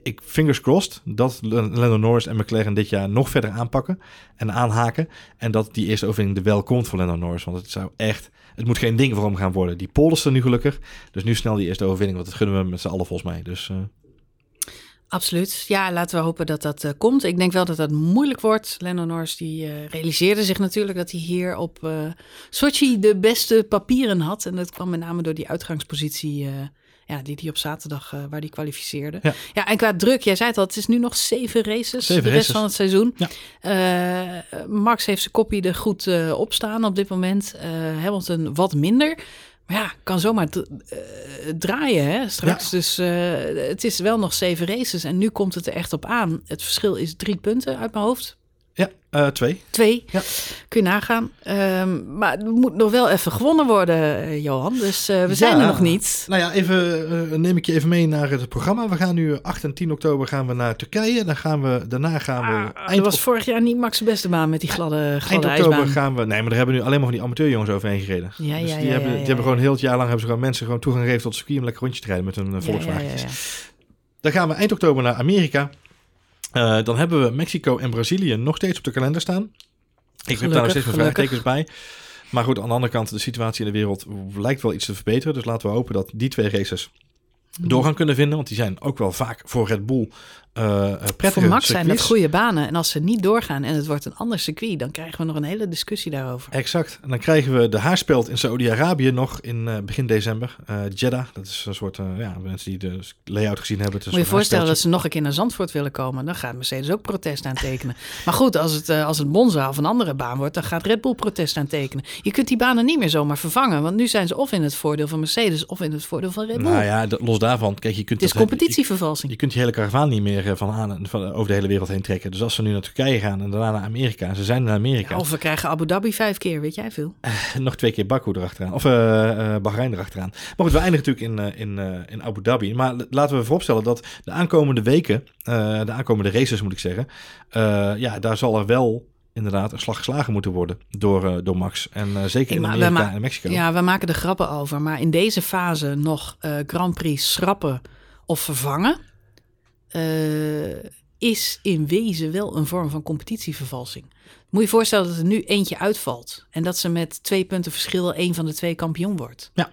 ik fingers crossed dat Lando Norris en McLaren dit jaar nog verder aanpakken en aanhaken. En dat die eerste overwinning er wel komt voor Lando Norris. Want het zou echt, het moet geen ding voor hem gaan worden. Die er nu gelukkig. Dus nu snel die eerste overwinning, want dat gunnen we met z'n allen volgens mij. Dus... Uh... Absoluut. Ja, laten we hopen dat dat uh, komt. Ik denk wel dat dat moeilijk wordt. Lando Norris die uh, realiseerde zich natuurlijk dat hij hier op uh, Sochi de beste papieren had. En dat kwam met name door die uitgangspositie ja, die hij op zaterdag uh, waar die kwalificeerde. Ja. ja, en qua druk, jij zei het al, het is nu nog zeven races zeven de rest races. van het seizoen. Ja. Uh, Max heeft zijn kopie er goed uh, op staan op dit moment. Hamilton wat minder. Maar ja, kan zomaar draaien hè, straks. Ja. Dus het is wel nog zeven races en nu komt het er echt op aan. Het verschil is drie punten uit mijn hoofd. Ja, uh, twee. Twee, ja. kun je nagaan. Um, maar het moet nog wel even gewonnen worden, Johan. Dus uh, we zijn er nog niet. Nou ja, even, uh, neem ik je even mee naar het programma. We gaan nu 8 en 10 oktober gaan we naar Turkije. Dan gaan we, daarna gaan we... Ah, eind was vorig jaar niet Max beste baan met die gladde, gladde Eind oktober ijsbaan. gaan we... Nee, maar daar hebben nu alleen maar van die amateurjongens overheen gereden. Ja, dus ja, die, ja, hebben, die hebben gewoon heel het jaar lang hebben ze gewoon mensen gewoon toegang gegeven tot het circuit om lekker rondjes te rijden met hun Volkswagen. Dan gaan we eind oktober naar Amerika. Uh, dan hebben we Mexico en Brazilië nog steeds op de kalender staan. Ik gelukkig, heb daar nog steeds mijn vraagtekens bij. Maar goed, aan de andere kant, de situatie in de wereld lijkt wel iets te verbeteren. Dus laten we hopen dat die twee races door gaan kunnen vinden. Want die zijn ook wel vaak voor Red Bull uh, Voor Max zijn dat goede banen. En als ze niet doorgaan en het wordt een ander circuit... dan krijgen we nog een hele discussie daarover. Exact. En dan krijgen we de haarspeld in Saudi-Arabië nog in uh, begin december. Uh, Jeddah, dat is een soort, ja, mensen die de layout gezien hebben. Moet je je voorstellen dat ze nog een keer naar Zandvoort willen komen. Dan gaat Mercedes ook protest aantekenen. maar goed, als het, als het Monza of een andere baan wordt... dan gaat Red Bull protest aantekenen. Je kunt die banen niet meer zomaar vervangen. Want nu zijn ze of in het voordeel van Mercedes... of in het voordeel van Red Bull. Nou ja, los daarvan. Kijk, je kunt het is competitievervalsing. Je, je kunt die hele karavaan niet meer van aan, van, over de hele wereld heen trekken. Dus als ze nu naar Turkije gaan en daarna naar Amerika. Ze zijn naar Amerika. Ja, of we krijgen Abu Dhabi vijf keer, weet jij veel. Uh, nog twee keer Baku erachteraan. Of uh, uh, Bahrein erachteraan. Maar goed, we eindigen natuurlijk in, in, in Abu Dhabi. Maar laten we vooropstellen dat de aankomende weken, de aankomende races moet ik zeggen. ja, daar zal er wel inderdaad een slag geslagen moeten worden door, door Max. En zeker in Amerika en Mexico. Ja, we maken er grappen over. Maar in deze fase nog Grand Prix schrappen of vervangen... Uh, is in wezen wel een vorm van competitievervalsing. Moet je je voorstellen dat er nu eentje uitvalt en dat ze met twee punten verschil een van de twee kampioen wordt. Ja.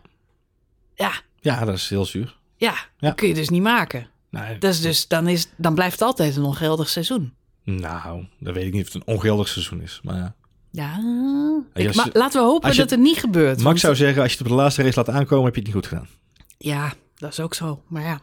Ja. Ja, dat is heel zuur. Ja, ja. dat kun je dus niet maken. Nee, Dat is dus, dan, is, dan blijft het altijd een ongeldig seizoen. Nou, dan weet ik niet of het een ongeldig seizoen is. Maar ja. Ja, Als ik, je- maar laten we hopen je- dat het niet gebeurt. Max want- zou zeggen, als je het op de laatste race laat aankomen, heb je het niet goed gedaan. Ja, dat is ook zo. Maar ja,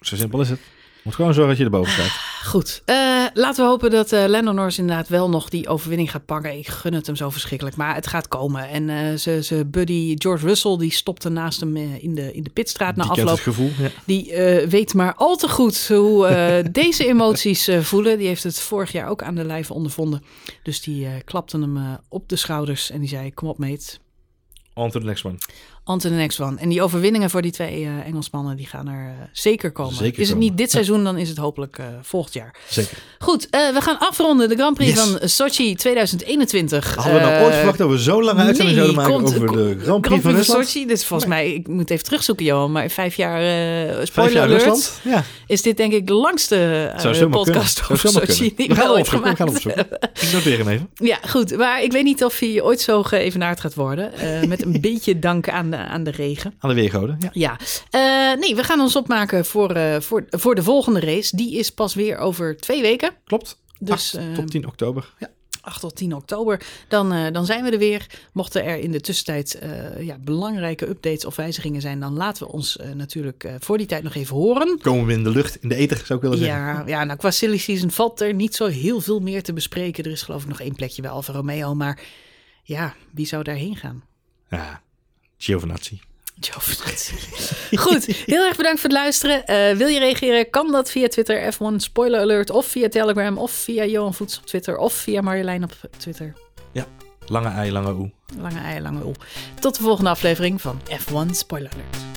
Zo simpel is het. Moet gewoon zorgen dat je erboven staat. goed. Eh, laten we hopen dat eh Lando Norris inderdaad wel nog die overwinning gaat pakken. Ik gun het hem zo verschrikkelijk, maar het gaat komen. En eh zijn buddy George Russell, die stopte naast hem in de, in de pitstraat na Die kent afloop. het gevoel. Ja. Die eh, weet maar al te goed hoe eh, deze emoties eh, voelen. Die heeft het vorig jaar ook aan de lijve ondervonden. Dus die eh, klapte hem eh, op de schouders en die zei: Kom op, mate. On to the next one. On to the next one. En die overwinningen voor die twee eh, Engelsmannen, die gaan er eh, zeker komen. Zeker is het komen. niet dit seizoen, dan is het hopelijk eh, volgend jaar. Zeker. Goed, we gaan afronden de Grand Prix Yes. van Sochi 2021. Hadden we nou ooit verwacht dat we zo lang uitzending nee, zouden maken over de Grand Prix van Rusland? Sochi. Dus volgens mij, ik moet even terugzoeken, Johan. Maar vijf jaar, Vijf spoiler alert, Rusland? Ja, is dit denk ik de langste zomaar podcast kunnen. Over Sochi kunnen. die We gaan ooit opzoeken. We gaan gemaakt opzoeken. Ik noteer hem even. Ja, goed. Maar ik weet niet of hij ooit zo geëvenaard gaat worden. eh, met een beetje dank aan de, aan de regen. Aan de weergoden. Ja. Ja, Eh, nee, we gaan ons opmaken voor, eh, voor, voor de volgende race. Die is pas weer over twee weken. Klopt. Dus 8 eh, tot 10 oktober. Ja. 8 tot 10 oktober. Dan, dan zijn we er weer. Mochten er in de tussentijd ja, belangrijke updates of wijzigingen zijn, dan laten we ons natuurlijk voor die tijd nog even horen. Komen we in de lucht, in de ether zou ik willen zeggen. Ja, ja, nou qua silly season valt er niet zo heel veel meer te bespreken. Er is geloof ik nog één plekje bij Alfa Romeo, maar ja, wie zou daarheen gaan? Ja, Giovinazzi. Giovinazzi. Goed, heel erg bedankt voor het luisteren. Eh, wil je reageren? Kan dat via Twitter, F1 Spoiler Alert, of via Telegram, of via Johan Voets op Twitter, of via Marjolein op Twitter. Lange ei, lange oe. Lange ei, lange oe. Tot de volgende aflevering van F1 Spoiler Alert.